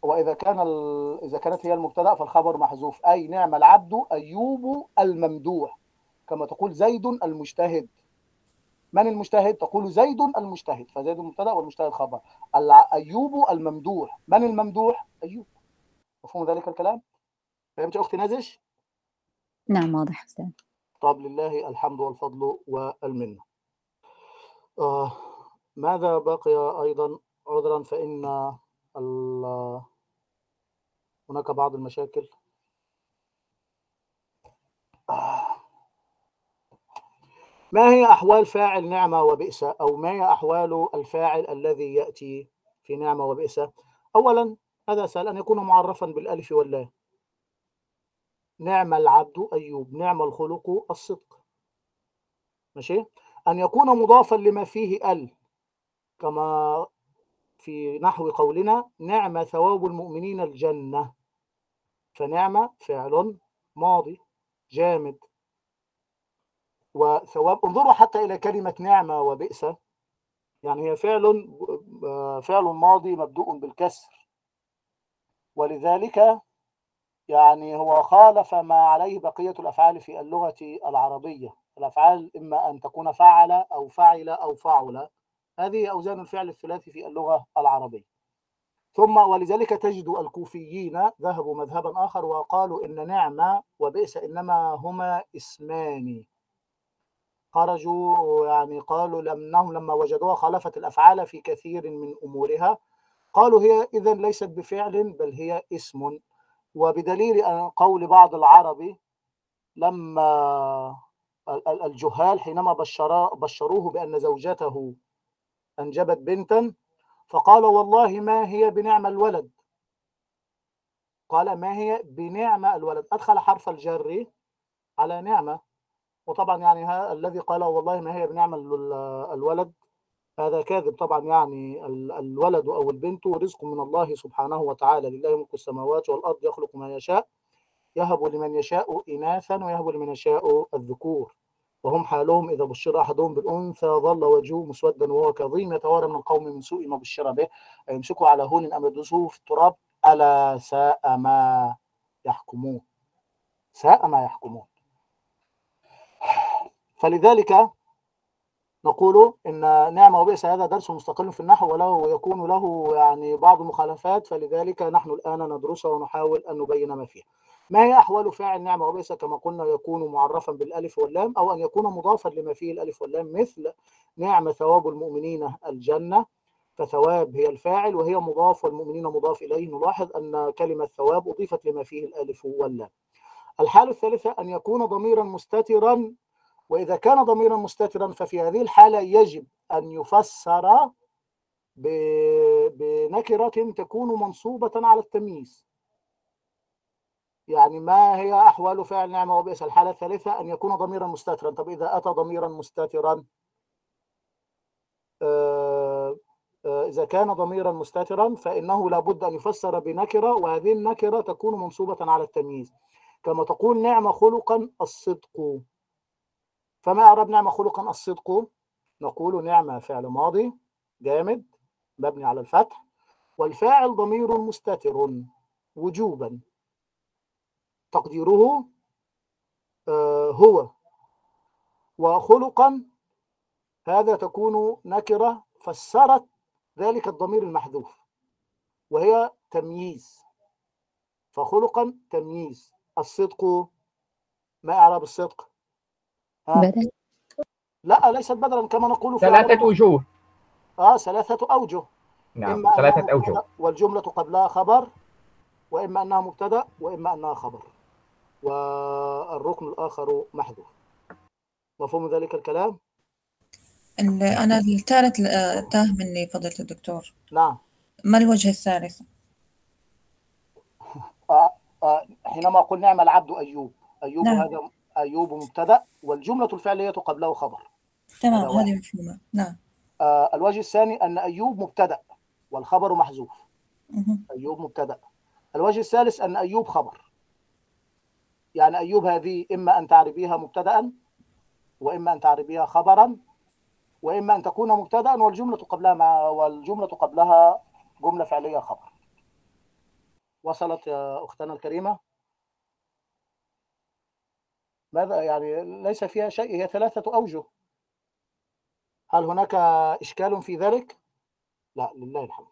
وإذا كان ال... إذا كانت هي المبتدأ فالخبر محذوف أي نعم العبد أيوب الممدوح. كما تقول زيد المجتهد. من المجتهد؟ تقول زيد المجتهد فزيد المبتدأ والمجتهد خبر. أيوب الممدوح. من الممدوح؟ أيوب. مفهوم ذلك الكلام؟ فهمت أختي نازش؟ نعم واضح أستاذ. طب لله الحمد والفضل والمنة. آه ماذا بقي أيضا عذرا؟ فإن هناك بعض المشاكل. ما هي أحوال فاعل نعمة وبئس؟ أو ما هي أحوال الفاعل الذي يأتي في نعمة وبئس؟ أولا هذا سهل أن يكون معرفا بالألف واللام. نعم العبد أيوب نعم الخلق الصدق. ماشي؟ أن يكون مضافا لما فيه ال كما في نحو قولنا نعم ثواب المؤمنين الجنة. فنعم فعل ماضي جامد. وثواب انظروا حتى إلى كلمة نعمة وبئس. يعني هي فعل آه، فعل ماضي مبدوء بالكسر. ولذلك يعني هو خالف ما عليه بقية الأفعال في اللغة العربية. الأفعال إما أن تكون فعل أو فعل أو فعل هذه أوزان الفعل الثلاثي في اللغة العربية. ثم ولذلك تجد الكوفيين ذهبوا مذهبا آخر وقالوا إن نعمة وبئس إنما هما اسمان. خرجوا يعني قالوا لأنهم لما وجدوها خالفت الأفعال في كثير من أمورها. قالوا هي إذا ليست بفعل بل هي اسم. وبدليل أن قول بعض العرب لما ال- ال- الجهال حينما بشروه بأن زوجته أنجبت بنتا فقال والله ما هي بنعم الولد؟ قال ما هي بنعم الولد؟ أدخل حرف الجر على نعمة. وطبعا يعني الذي قال والله ما هي بنعم ال- الولد؟ هذا كاذب طبعا يعني ال- الولد أو البنت رزق من الله سبحانه وتعالى. لله ملك السماوات والأرض يخلق ما يشاء يهب لمن يشاء إناثا ويهب لمن يشاء الذكور. وهم حالهم إذا بشر أحدهم بالأنثى ظل وجهه مسودا وهو كظيم. يتوارى من القوم من سوء ما بشر به. أيمسكه على هون أم يدسه في التراب. ألا ساء ما يحكمون. ساء ما يحكمون. فلذلك نقول إن نعمه وبئس هذا درس مستقل في النحو وله يكون له يعني بعض المخالفات فلذلك نحن الآن ندرسها ونحاول أن نبين ما فيها. ما هي أحوال فاعل نعمه وبئس كما قلنا يكون معرفا بالألف واللام أو أن يكون مضافا لما فيه الألف واللام مثل نعم ثواب المؤمنين الجنة فثواب هي الفاعل وهي مضاف والمؤمنين مضاف إليه نلاحظ أن كلمة ثواب أضيفت لما فيه الألف واللام. الحالة الثالثة أن يكون ضميرا مستترا وإذا كان ضميرا مستترا ففي هذه الحالة يجب أن يفسر بنكرة تكون منصوبة على التمييز. يعني ما هي أحوال فعل نعمة وبئس الحالة الثالثة؟ أن يكون ضميرا مستترا. طب إذا أتى ضميرا مستترا آه، آه، إذا كان ضميرا مستترا فإنه لابد أن يفسر بنكرة وهذه النكرة تكون منصوبة على التمييز. كما تقول نعم خلقا الصدق. فما أعرب نعم خلقا الصدق. نقول نعمة فعل ماضي. جامد. مبني على الفتح. والفاعل ضمير مستتر. وجوبا. تقديره آه، هو. وخلقا هذا تكون نكرة فسرت ذلك الضمير المحذوف. وهي تمييز. فخلقا تمييز. الصدق ما إعراب الصدق؟ ها؟ بدل. لا ليست بدلا كما نقول في ثلاثة وجوه. آه ثلاثة أوجه. نعم ثلاثة أوجه. والجملة قبلها خبر وإما أنها مبتدأ وإما أنها خبر. والركن الآخر محذوف. مفهوم ذلك الكلام؟ ال- أنا الثالث آه، تاه مني فضيلة الدكتور. نعم. ما الوجه الثالث؟ آه آه حينما أقول نعم العبد أيوب. أيوب نعم. هذا أيوب مبتدأ والجملة الفعلية قبله خبر. تمام. هذه مفهومة. نعم. آه الوجه الثاني أن أيوب مبتدأ والخبر محذوف. أيوب مبتدأ. الوجه الثالث أن أيوب خبر. يعني أيوب هذه إما أن تعربيها مبتدأ وإما أن تعربيها خبرا وإما أن تكون مبتدأ والجملة قبلها مع والجملة قبلها جملة فعلية خبر. وصلت يا أختنا الكريمة. ماذا يعني ليس فيها شيء هي ثلاثة أوجه. هل هناك إشكال في ذلك؟ لا لله الحمد.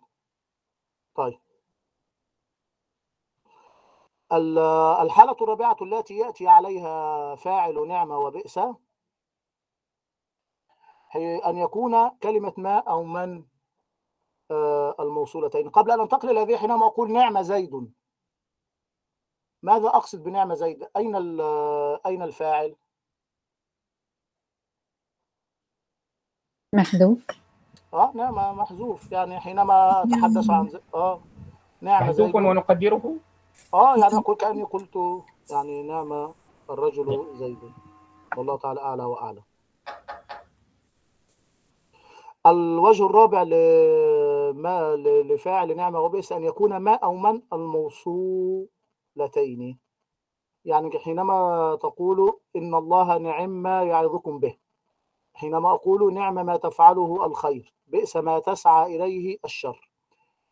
طيب. ال- الحالة الرابعة التي يأتي عليها فاعل نعمة وبئس هي أن يكون كلمة ما أو من آه، الموصولتين. قبل أن أنتقل إلى هذه حينما أقول نعمة زيد. ماذا أقصد بنعمة زيد؟ أين أين الفاعل؟ محذوف. آه نعمة محذوف. يعني حينما أتحدث عن زي... آه. نعمة محذوف ونقدره؟ آه يعني أقول كأني قلت يعني نعم الرجل زيد. والله تعالى أعلى وأعلم الوجه الرابع لما لفاعل نعمة وبئس أن يكون ما أو من الموصولتين. يعني حينما تقول إن الله نعم ما يعظكم به حينما أقول نعم ما تفعله الخير بئس ما تسعى إليه الشر.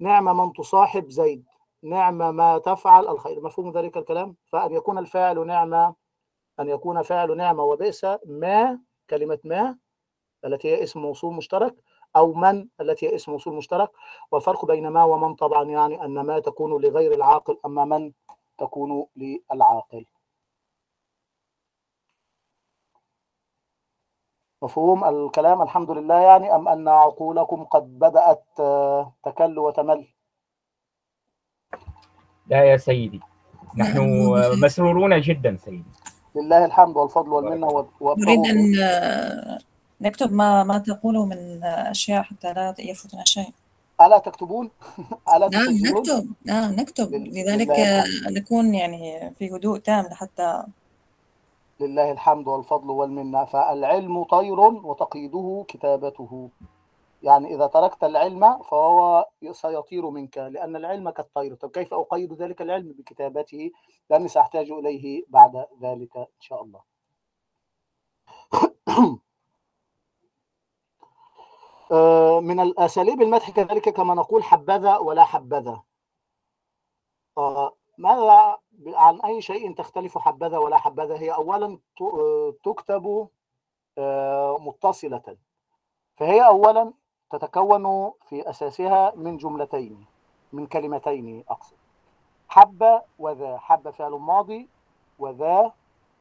نعم من تصاحب زيد نعم ما تفعل الخير. مفهوم ذلك الكلام؟ فأن يكون الفاعل نعمة أن يكون فاعل نعمة وبئس ما كلمة ما التي هي اسم موصول مشترك أو من التي هي اسم موصول مشترك. والفرق بين ما ومن طبعا يعني أن ما تكون لغير العاقل أما من تكون للعاقل. مفهوم الكلام؟ الحمد لله. يعني أم أن عقولكم قد بدأت تكل وتمل؟ لا يا سيدي. نحن. مسرورون جدا سيدي. لله الحمد والفضل والمنة نريد أن نكتب ما ما تقوله من أشياء حتى لا يفوتنا شيء. ألا تكتبون؟ ألا نعم نكتب. نعم نكتب. لذلك نكون يعني في هدوء تام حتى لله الحمد والفضل والمنة. فالعلم طير وتقييده كتابته. يعني إذا تركت العلم فهو سيطير منك لأن العلم كالطير. طب كيف أقيد ذلك العلم بكتابته؟ لأني سأحتاج إليه بعد ذلك إن شاء الله. من الأساليب المدح كذلك كما نقول حبذا ولا حبذا. آه، ماذا عن أي شيء تختلف حبذا ولا حبذا؟ هي أولا ت- آه، تكتب آه، متصلة. فهي أولا تتكون في أساسها من جملتين من كلمتين أقصد. حب وذا. حب فعل ماضي وذا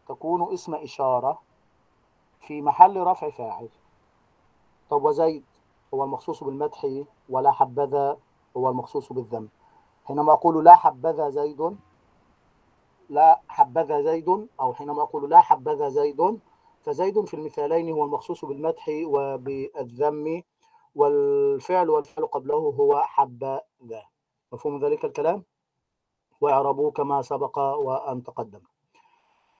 تكون اسم إشارة في محل رفع فاعل. طب وزيد؟ هو المخصوص بالمدح ولا حبذا هو المخصوص بالذم. حينما أقول لا حبذا زيد لا حبذا زيد أو حينما أقول لا حبذا زيد فزيد في المثالين هو المخصوص بالمدح وبالذم والفعل والفعل قبله هو حبذا. مفهوم ذلك الكلام؟ واعربوه كما سبق وأن تقدم.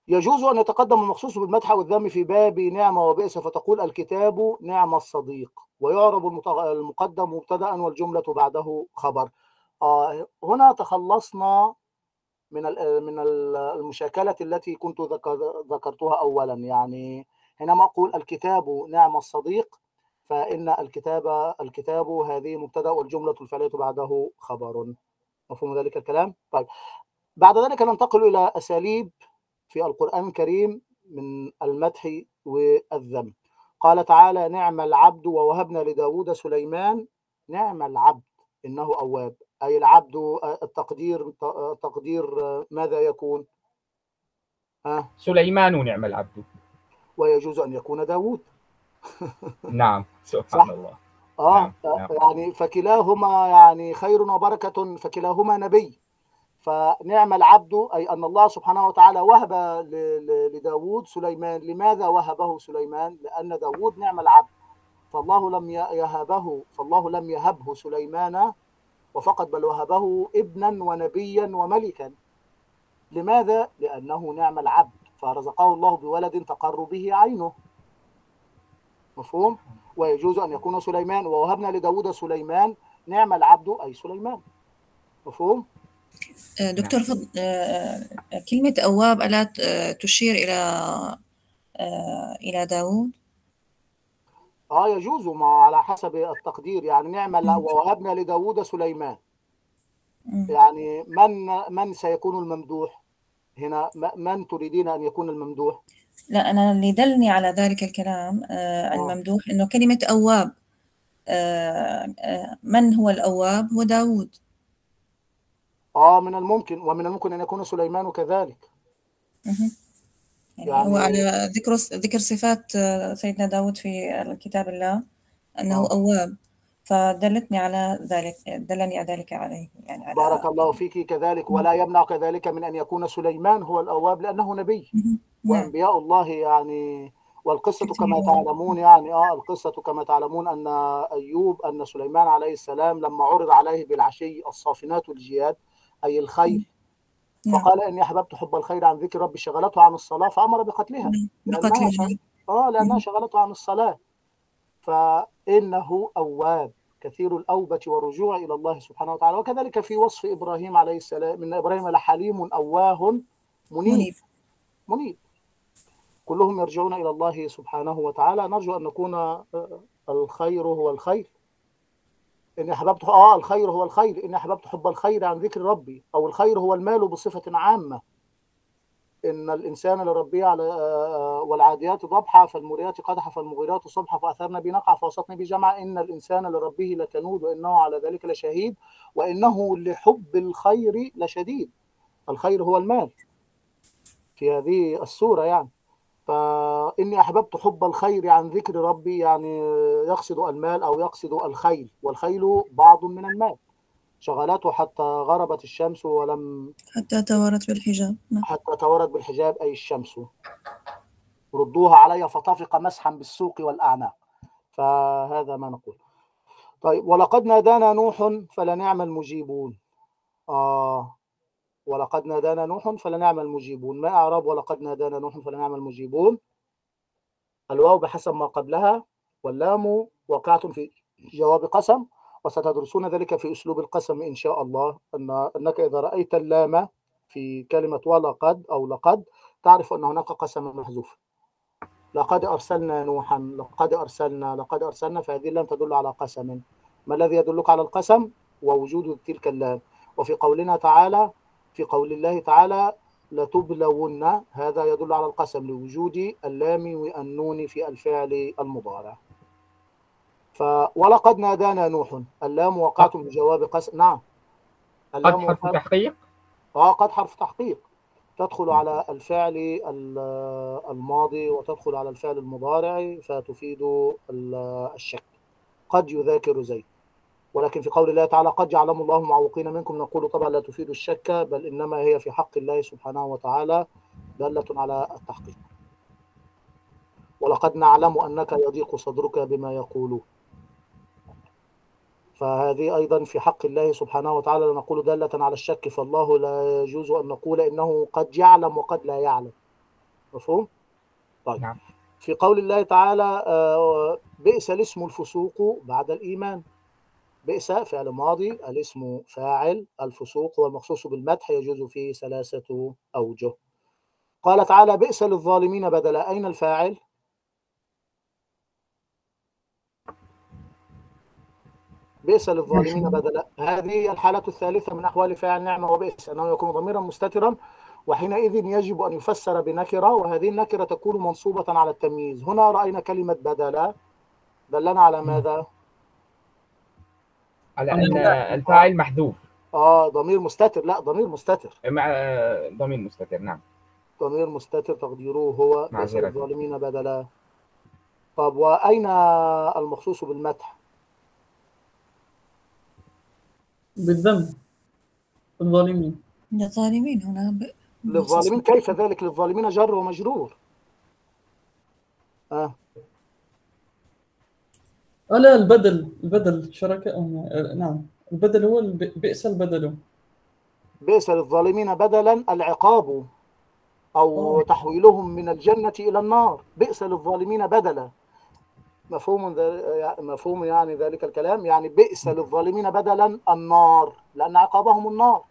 يجوز أن يتقدم المخصوص بالمدح والذم في باب نعمة وبئس فتقول الكتاب نعم الصديق ويعرب المقدم مبتدأ والجملة بعده خبر. آه، هنا تخلصنا من من ال- المشاكلة التي كنت ذكر- ذكرتها أولا. يعني حينما أقول الكتاب نعم الصديق فإن الكتاب الكتاب هذه مبتدأ والجملة الفعلية بعده خبر. مفهوم ذلك الكلام؟ طيب. بعد ذلك ننتقل إلى أساليب في القرآن الكريم من المدح والذم. قال تعالى نعم العبد ووهبنا لداود سليمان نعم العبد إنه أواب. أي العبد التقدير تقدير ماذا يكون؟ ها؟ سليمان نعم العبد. ويجوز أن يكون داود. نعم سبحان صح. الله. آه نعم، نعم. يعني فكلاهما يعني خير وبركة فكلاهما نبي. فنعم العبد أي أن الله سبحانه وتعالى وهب لداود سليمان. لماذا وهبه سليمان؟ لأن داود نعم العبد. فالله لم يهبه فالله لم يهبه سليمان وفقط بل وهبه ابنا ونبيا وملكا. لماذا؟ لأنه نعم العبد. فرزقه الله بولد تقر به عينه. مفهوم؟ ويجوز أن يكون سليمان ووهبنا لداود سليمان. نعم العبد أي سليمان. مفهوم؟ آه، دكتور فضل آه، كلمة أواب ألا آه، تشير إلى آه، إلى داود آه يجوز ما على حسب التقدير. يعني نعم مم. ووهبنا لداود سليمان. يعني من من سيكون الممدوح هنا؟ من تريدين أن يكون الممدوح؟ لا أنا اللي دلني على ذلك الكلام آه، آه. الممدوح إنه كلمة أواب آه، آه، من هو الأواب؟ هو داود آه من الممكن ومن الممكن أن يكون سليمان كذلك. يعني يعني- هو على ذكر ذكر صفات آه، سيدنا داود في الكتاب الله أنه آه. أواب فدلتني على ذلك دلني ذلك عليه يعني على بارك الله فيك كذلك ولا يمنع كذلك من أن يكون سليمان هو الأواب لأنه نبي. نعم وأنبياء الله يعني والقصة كما. تعلمون يعني آه القصة كما تعلمون أن أيوب أن سليمان عليه السلام لما عرض عليه بالعشي الصافنات الجياد أي الخيل نعم. فقال إني أحببت حب الخير عن ذكر ربي شغلته عن الصلاة فأمر بقتلها. نعم. لأنها بقتله شغ... آه لأنها شغلته عن الصلاة. فإنه أواب كثير الأوبة والرجوع إلى الله سبحانه وتعالى. وكذلك في وصف إبراهيم عليه السلام إن إبراهيم لحليم أواه منيب. منيب. منيب. كلهم يرجعون إلى الله سبحانه وتعالى. نرجو أن نكون آه، الخير هو الخير. إن أحببت آه الخير هو الخير. إن أحببت حب الخير عن ذكر ربي. أو الخير هو المال بصفة عامة. إن الإنسان لربه على آه، والعاديات ضبحا فالموريات قدحا فالمغيرات صبحا فأثرن بنقع فوسطن بجمع. إن الإنسان لربه لكنود وإنه على ذلك لشهيد وإنه لحب الخير لشديد. الخير هو المال في هذه السورة يعني. فإني أحببت حب الخير عن ذكر ربي يعني يقصد المال أو يقصد الخيل والخيل بعض من المال. شغلته حتى غربت الشمس ولم حتى توارت بالحجاب. نعم. حتى تورت بالحجاب أي الشمس. ردوها علي فطفق مسحا بالسوق والأعناق فهذا ما نقول. طيب ولقد نادانا نوح فلنعم المجيبون. آه ولقد نادانا نوح فلنعم المجيبون. ما أعراب ولقد نادانا نوح فلنعم المجيبون. الواو بحسب ما قبلها. واللام واقعة في جواب قسم. وستدرسون ذلك في أسلوب القسم إن شاء الله. أن أنك إذا رأيت اللام في كلمة ولقد أو لقد تعرف أن هناك قسم محذوف. لقد أرسلنا نوحا لقد أرسلنا لقد أرسلنا فهذه اللام تدل على قسم. ما الذي يدلك على القسم؟ ووجود تلك اللام. وفي قولنا تعالى في قول الله تعالى لتبلون هذا يدل على القسم لوجود اللام والنون في الفعل المضارع. ف ولقد نادانا نوح اللام وقعت بجواب قسم نعم. قد اللام حرف وقعت تحقيق؟ آه قد حرف تحقيق. تدخل على الفعل ال- الماضي وتدخل على الفعل المضارع فتفيد ال- الشك. قد يذاكر زيد. ولكن في قول الله تعالى قد يعلم الله المعوقين منكم نقول طبعا لا تفيد الشك بل إنما هي في حق الله سبحانه وتعالى دالة على التحقيق. ولقد نعلم أنك يضيق صدرك بما يقولون فهذه أيضا في حق الله سبحانه وتعالى نقول دالة على الشك فالله لا يجوز أن نقول إنه قد يعلم وقد لا يعلم. مفهوم؟ طيب. نعم. في قول الله تعالى آه، بئس الاسم الفسوق بعد الإيمان. بئس فعل ماضي الاسم فاعل الفسوق والمخصوص بالمدح يجوز فيه ثلاثة أوجه. قال تعالى بئس للظالمين بدلا. أين الفاعل؟ بئس للظالمين بدلا. هذه الحالة الثالثة من أحوال فاعل نعمة وبئس أنه يكون ضميرا مستترا وحينئذ يجب أن يفسر بنكرة وهذه النكرة تكون منصوبة على التمييز. هنا رأينا كلمة بدلا. دلنا على ماذا؟ على أن الفاعل محذوف. آه ضمير مستتر. لا ضمير مستتر. مع ضمير مستتر نعم. ضمير مستتر تقديره هو معذرة. الظالمين بدلا. طب وأين المخصوص بالمدح؟ بالذنب. الظالمين. للظالمين هنا ب... للظالمين كيف ذلك؟ للظالمين جر ومجرور. آه. ألا البدل البدل شركاء آه، نعم. البدل هو الب- بئس البدل. بئس للظالمين بدلا العقاب أو أوه. تحويلهم من الجنة إلى النار. بئس للظالمين بدلا. مفهوم مفهوم يعني ذلك الكلام؟ يعني بئس للظالمين بدلا النار لأن عقابهم النار.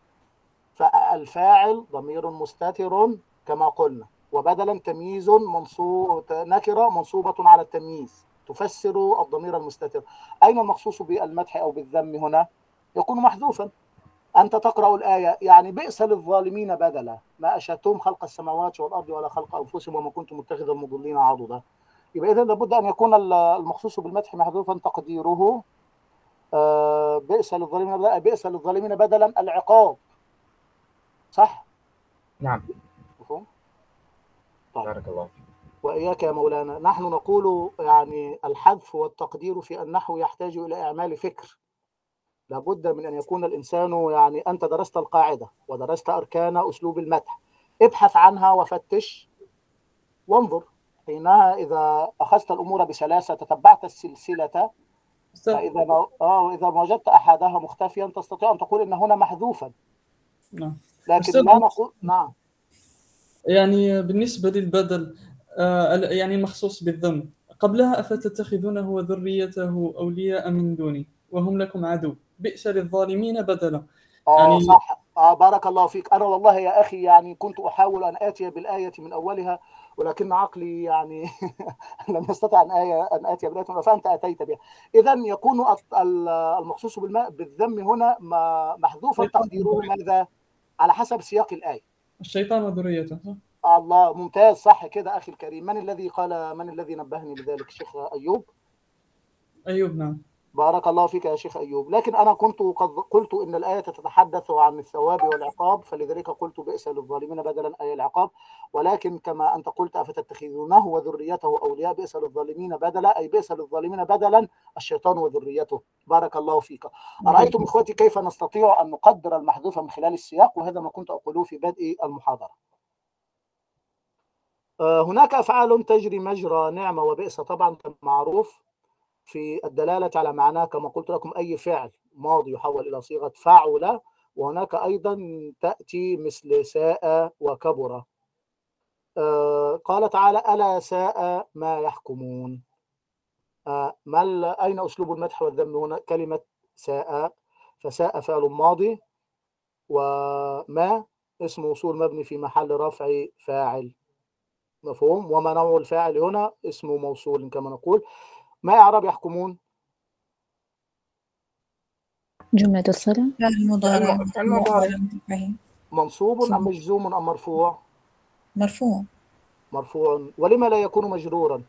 فالفاعل ضمير مستتر كما قلنا وبدلا تمييز منصوب نكرة منصوبة على التمييز. تفسر الضمير المستتر. أين المخصوص بالمدح أو بالذم هنا؟ يكون محذوفا. أنت تقرأ الآية يعني بئس للظالمين بدلا. ما أشهدتم خلق السماوات والأرض ولا خلق أنفسهم وما كنتم متخذ المضلين عضدا. يبقى إذا لابد أن يكون ال- المخصوص بالمدح محذوفا. تقديره آه، بئس للظالمين بدلا بئس للظالمين بدلا. العقاب. صح؟ نعم. مفهوم؟ طيب. بارك الله فيك. وإياك يا مولانا نحن نقول يعني الحذف والتقدير في النحو يحتاج إلى إعمال فكر. لابد من أن يكون الإنسان يعني أنت درست القاعدة ودرست أركان أسلوب المدح ابحث عنها وفتش. وانظر حينها إذا أخذت الأمور بسلاسة تتبعت السلسلة فإذا ما آه إذا ما وجدت أحدها مختفيا تستطيع أن تقول إن هنا محذوفا. نعم. لكن لا نقول نعم. يعني بالنسبة للبدل يعني المخصوص بالذنب. قبلها أفتتخذونه وذريته أولياء من دوني وهم لكم عدو. بئس للظالمين بدلا. آه يعني- صح. آه بارك الله فيك. أنا والله يا أخي يعني كنت أحاول أن آتي بالآية من أولها ولكن عقلي يعني لم يستطع أن, آية أن آتي بالآية فأنت أتيت بها. إذا يكون المخصوص بالماء بالذم هنا محذوفا. تقديره ماذا؟ على حسب سياق الآية. الشيطان وذريته؟ الله ممتاز صح كده أخي الكريم. من الذي قال من الذي نبهني بذلك؟ الشيخ أيوب. أيوب نعم. بارك الله فيك يا شيخ أيوب. لكن أنا كنت قد قلت إن الآية تتحدث عن الثواب والعقاب فلذلك قلت بئس للظالمين بدلا أي العقاب. ولكن كما أنت قلت أفتتخذونه وذريته أولياء بئس للظالمين بدلا أي بئس للظالمين بدلا الشيطان وذريته. بارك الله فيك. أرأيتم إخوتي كيف نستطيع أن نقدر المحذوف من خلال السياق؟ وهذا ما كنت أقوله في بدء المحاضرة. آه، هناك أفعال تجري مجرى نعمة وبئس طبعا معروف في الدلالة على معناه كما قلت لكم أي فعل ماضي يحول إلى صيغة فعل وهناك أيضا تأتي مثل ساء وكبر. آه، قال تعالى ألا ساء ما يحكمون. آه، ما أين أسلوب المدح والذم هنا؟ كلمة ساء فساء فعل ماضي وما اسم وصول مبني في محل رفع فاعل. مفهوم. وما نوع الفاعل هنا اسمه موصول كما نقول. ما إعراب يحكمون؟ جملة الصلة فعل مضارع. فعل مضارع. مرفوع. منصوب أم مجزوم أم مرفوع؟ مرفوع. مرفوع. ولما لا يكون مجرورا؟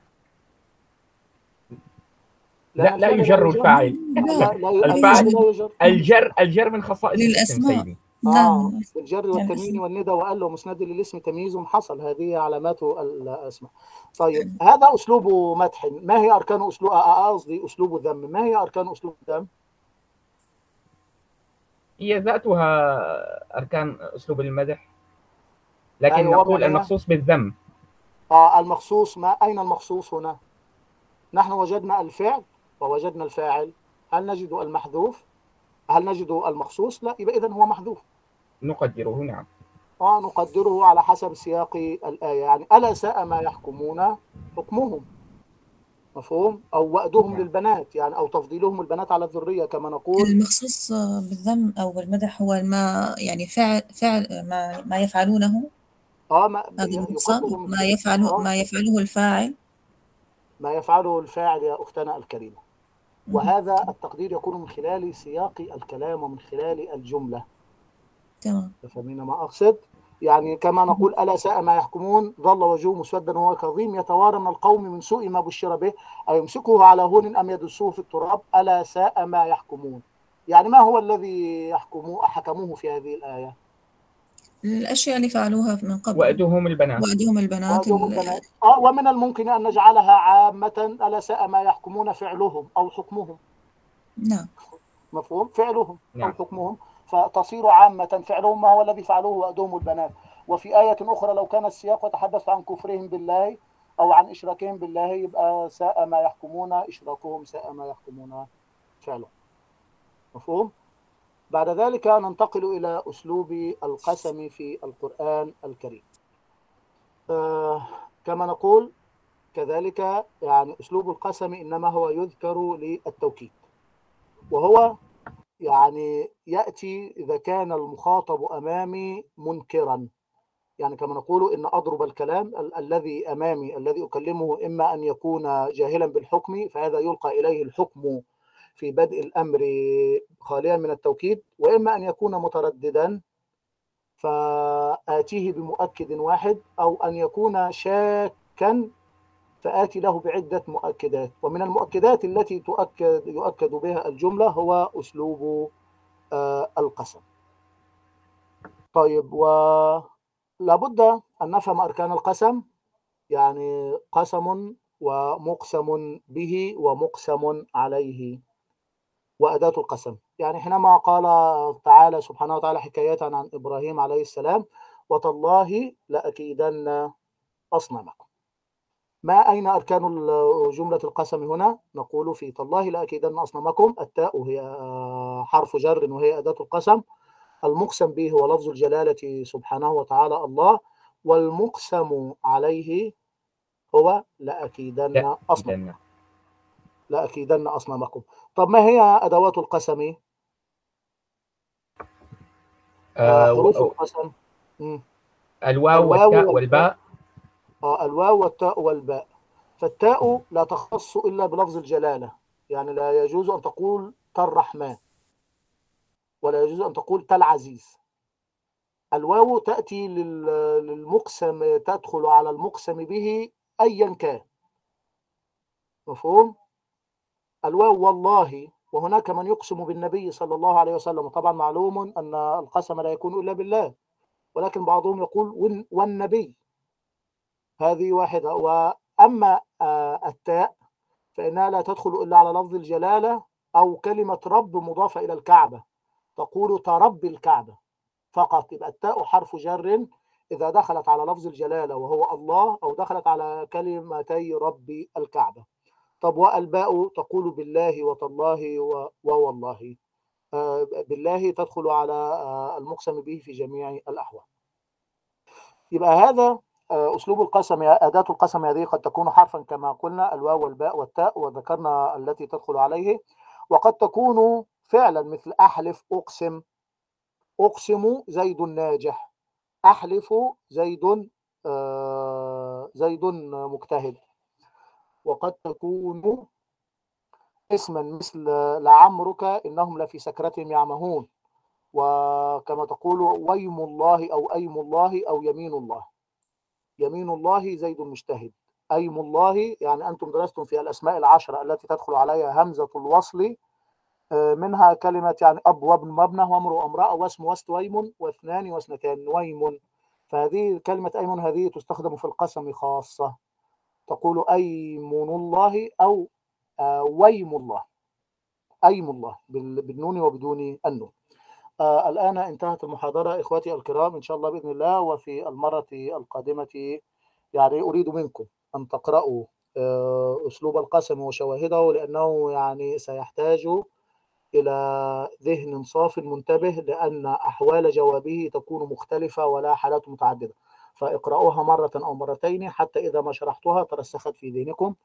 لا لا الفعل يجر الفاعل. لا لا لا الفاعل- الجر الجر من خصائص الاسم للأسماء. سيدي. آه نعم بالجر والتنوين والندى وقال له مسند للاسم تمييز حصل هذه علامات الاسماء طيب هذا أسلوب مدح. ما هي أركان اسلوب قصدي أسلوب ذم ما هي أركان أسلوب ذم هي ذاتها أركان أسلوب المدح لكن أيوة، نقول؟ المخصوص بالذم. آه المخصوص ما أين المخصوص هنا؟ نحن وجدنا الفعل ووجدنا الفاعل. هل نجد المحذوف؟ هل نجد المخصوص؟ لا يبقى اذا هو محذوف. نقدره نعم. ونقدره على حسب سياق الآية يعني ألا ساء ما يحكمون حكمهم. مفهوم؟ أو وأدهم نعم. للبنات يعني أو تفضيلهم البنات على الذرية كما نقول. المخصوص بالذم أو بالمدح هو ما يعني فعل فعل ما ما يفعلونه؟ آه ما من- ما يفعله آه، ما يفعله الفاعل؟ ما يفعله الفاعل يا أختنا الكريمة. وهذا التقدير يكون من خلال سياق الكلام ومن خلال الجملة. تمام. تفهمين ما أقصد؟ يعني كما نقول ألا ساء ما يحكمون؟ ظل وجهه مسودا وهو كظيم يتوارى من القوم من سوء ما بشر به. أيمسكه على هون أم يدسوه في التراب؟ ألا ساء ما يحكمون. يعني ما هو الذي يحكموه حكموه في هذه الآية؟ الأشياء اللي فعلوها من قبل. وأدهم البنات. وأدهم البنات. البنات. آه ومن الممكن أن نجعلها عامة ألا ساء ما يحكمون فعلهم أو حكمهم. نعم. مفهوم؟ فعلهم نعم. أو حكمهم. فتصير عامة فعلهم ما هو الذي فعلوه وأدوم البنات. وفي آية أخرى لو كان السياق يتحدث عن كفرهم بالله أو عن إشراكهم بالله يبقى ساء ما يحكمون إشراكهم ساء ما يحكمون فعلهم. مفهوم؟ بعد ذلك ننتقل إلى أسلوب القسم في القرآن الكريم. آه كما نقول كذلك يعني أسلوب القسم إنما هو يذكر للتوكيد. وهو يعني يأتي إذا كان المخاطب أمامي منكرا. يعني كما نقول إن أضرب الكلام ال- الذي أمامي الذي أكلمه إما أن يكون جاهلا بالحكم فهذا يلقى إليه الحكم في بدء الأمر خاليا من التوكيد وإما أن يكون مترددا فآتيه بمؤكد واحد أو أن يكون شاكا فآتي له بعدة مؤكدات. ومن المؤكدات التي تؤكد يؤكد بها الجملة هو أسلوب آه، القسم. طيب ولابد أن نفهم أركان القسم. يعني قسم ومقسم به ومقسم عليه. وأداة القسم. يعني حينما قال تعالى سبحانه وتعالى حكاية عن إبراهيم عليه السلام وتالله لأكيدن أصنامكم. ما أين أركان جملة القسم هنا؟ نقول في تالله لأكيدن أصنامكم التاء هي حرف جر وهي أداة القسم. المقسم به هو لفظ الجلالة سبحانه وتعالى الله والمقسم عليه هو لأكيدن أصنام إذن لأكيدن أصنامكم طب ما هي أدوات القسم؟ آه، آه، حروف و- القسم. الواو والتاء. والباء آه، الواو والتاء والباء فالتاء لا تخص إلا بلفظ الجلالة يعني لا يجوز أن تقول تالرحمن ولا يجوز أن تقول تالعزيز الواو تأتي لل- للمقسم تدخل على المقسم به أيا كان مفهوم؟ الواو والله. وهناك من يقسم بالنبي صلى الله عليه وسلم. وطبعا معلوم أن القسم لا يكون إلا بالله ولكن بعضهم يقول "وال- والنبي. هذه واحدة. وأما آه، التاء فإنها لا تدخل إلا على لفظ الجلالة أو كلمة رب مضافة إلى الكعبة. تقول ترب الكعبة فقط. يبقى التاء حرف جر إذا دخلت على لفظ الجلالة وهو الله أو دخلت على كلمتي رب الكعبة. طب والباء تقول بالله وتالله ووالله. آه، بالله تدخل على آه، المقسم به في جميع الأحوال. يبقى هذا آه، أسلوب القسم أداة القسم هذه قد تكون حرفا كما قلنا الواو والباء والتاء وذكرنا التي تدخل عليه. وقد تكون فعلا مثل أحلف أقسم. أقسم زيد ناجح. أحلف زيد زيد مجتهد. وقد تكون اسما مثل لعمرك إنهم لفي سكرتهم يعمهون. وكما تقول ويم الله أو أيم الله أو يمين الله. يمين الله زيد مجتهد. أيم الله يعني أنتم درستم في الأسماء العشرة التي تدخل عليها همزة الوصل آه، منها كلمة يعني أب وابن مبنى وامر وامرأة واسم وست ويم واثنان واثنتان ويم. فهذه كلمة أيمن هذه تستخدم في القسم خاصة. تقول أيمن الله أو آه، ويم الله. أيم الله بال- بالنون وبدون النون. آه الآن انتهت المحاضرة إخوتي الكرام إن شاء الله بإذن الله وفي المرة القادمة يعني أريد منكم أن تقرأوا آه أسلوب القسم وشواهده لأنه يعني سيحتاج إلى ذهن صاف منتبه لأن أحوال جوابه تكون مختلفة ولا حالات متعددة. فاقرأوها مرة أو مرتين حتى إذا ما شرحتها ترسخت في ذهنكم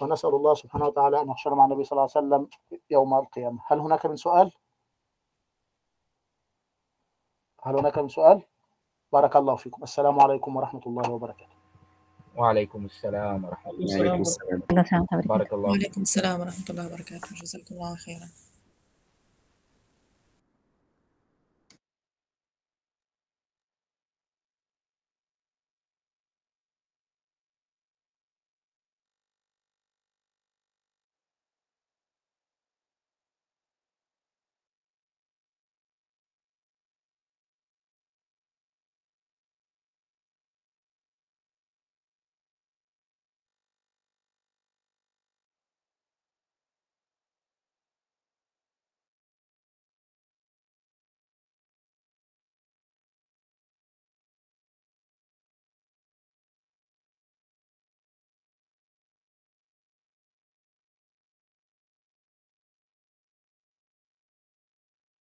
ونسأل الله سبحانه وتعالى أن يحشر مع النبي صلى الله عليه وسلم يوم القيامة. هل هناك من سؤال؟ هل هناك من سؤال؟ بارك الله فيكم. السلام عليكم ورحمة الله وبركاته. وعليكم السلام ورحمة الله وبركاته. بارك الله فيكم وعليكم السلام ورحمة الله وبركاته. جزاكم الله خيرا.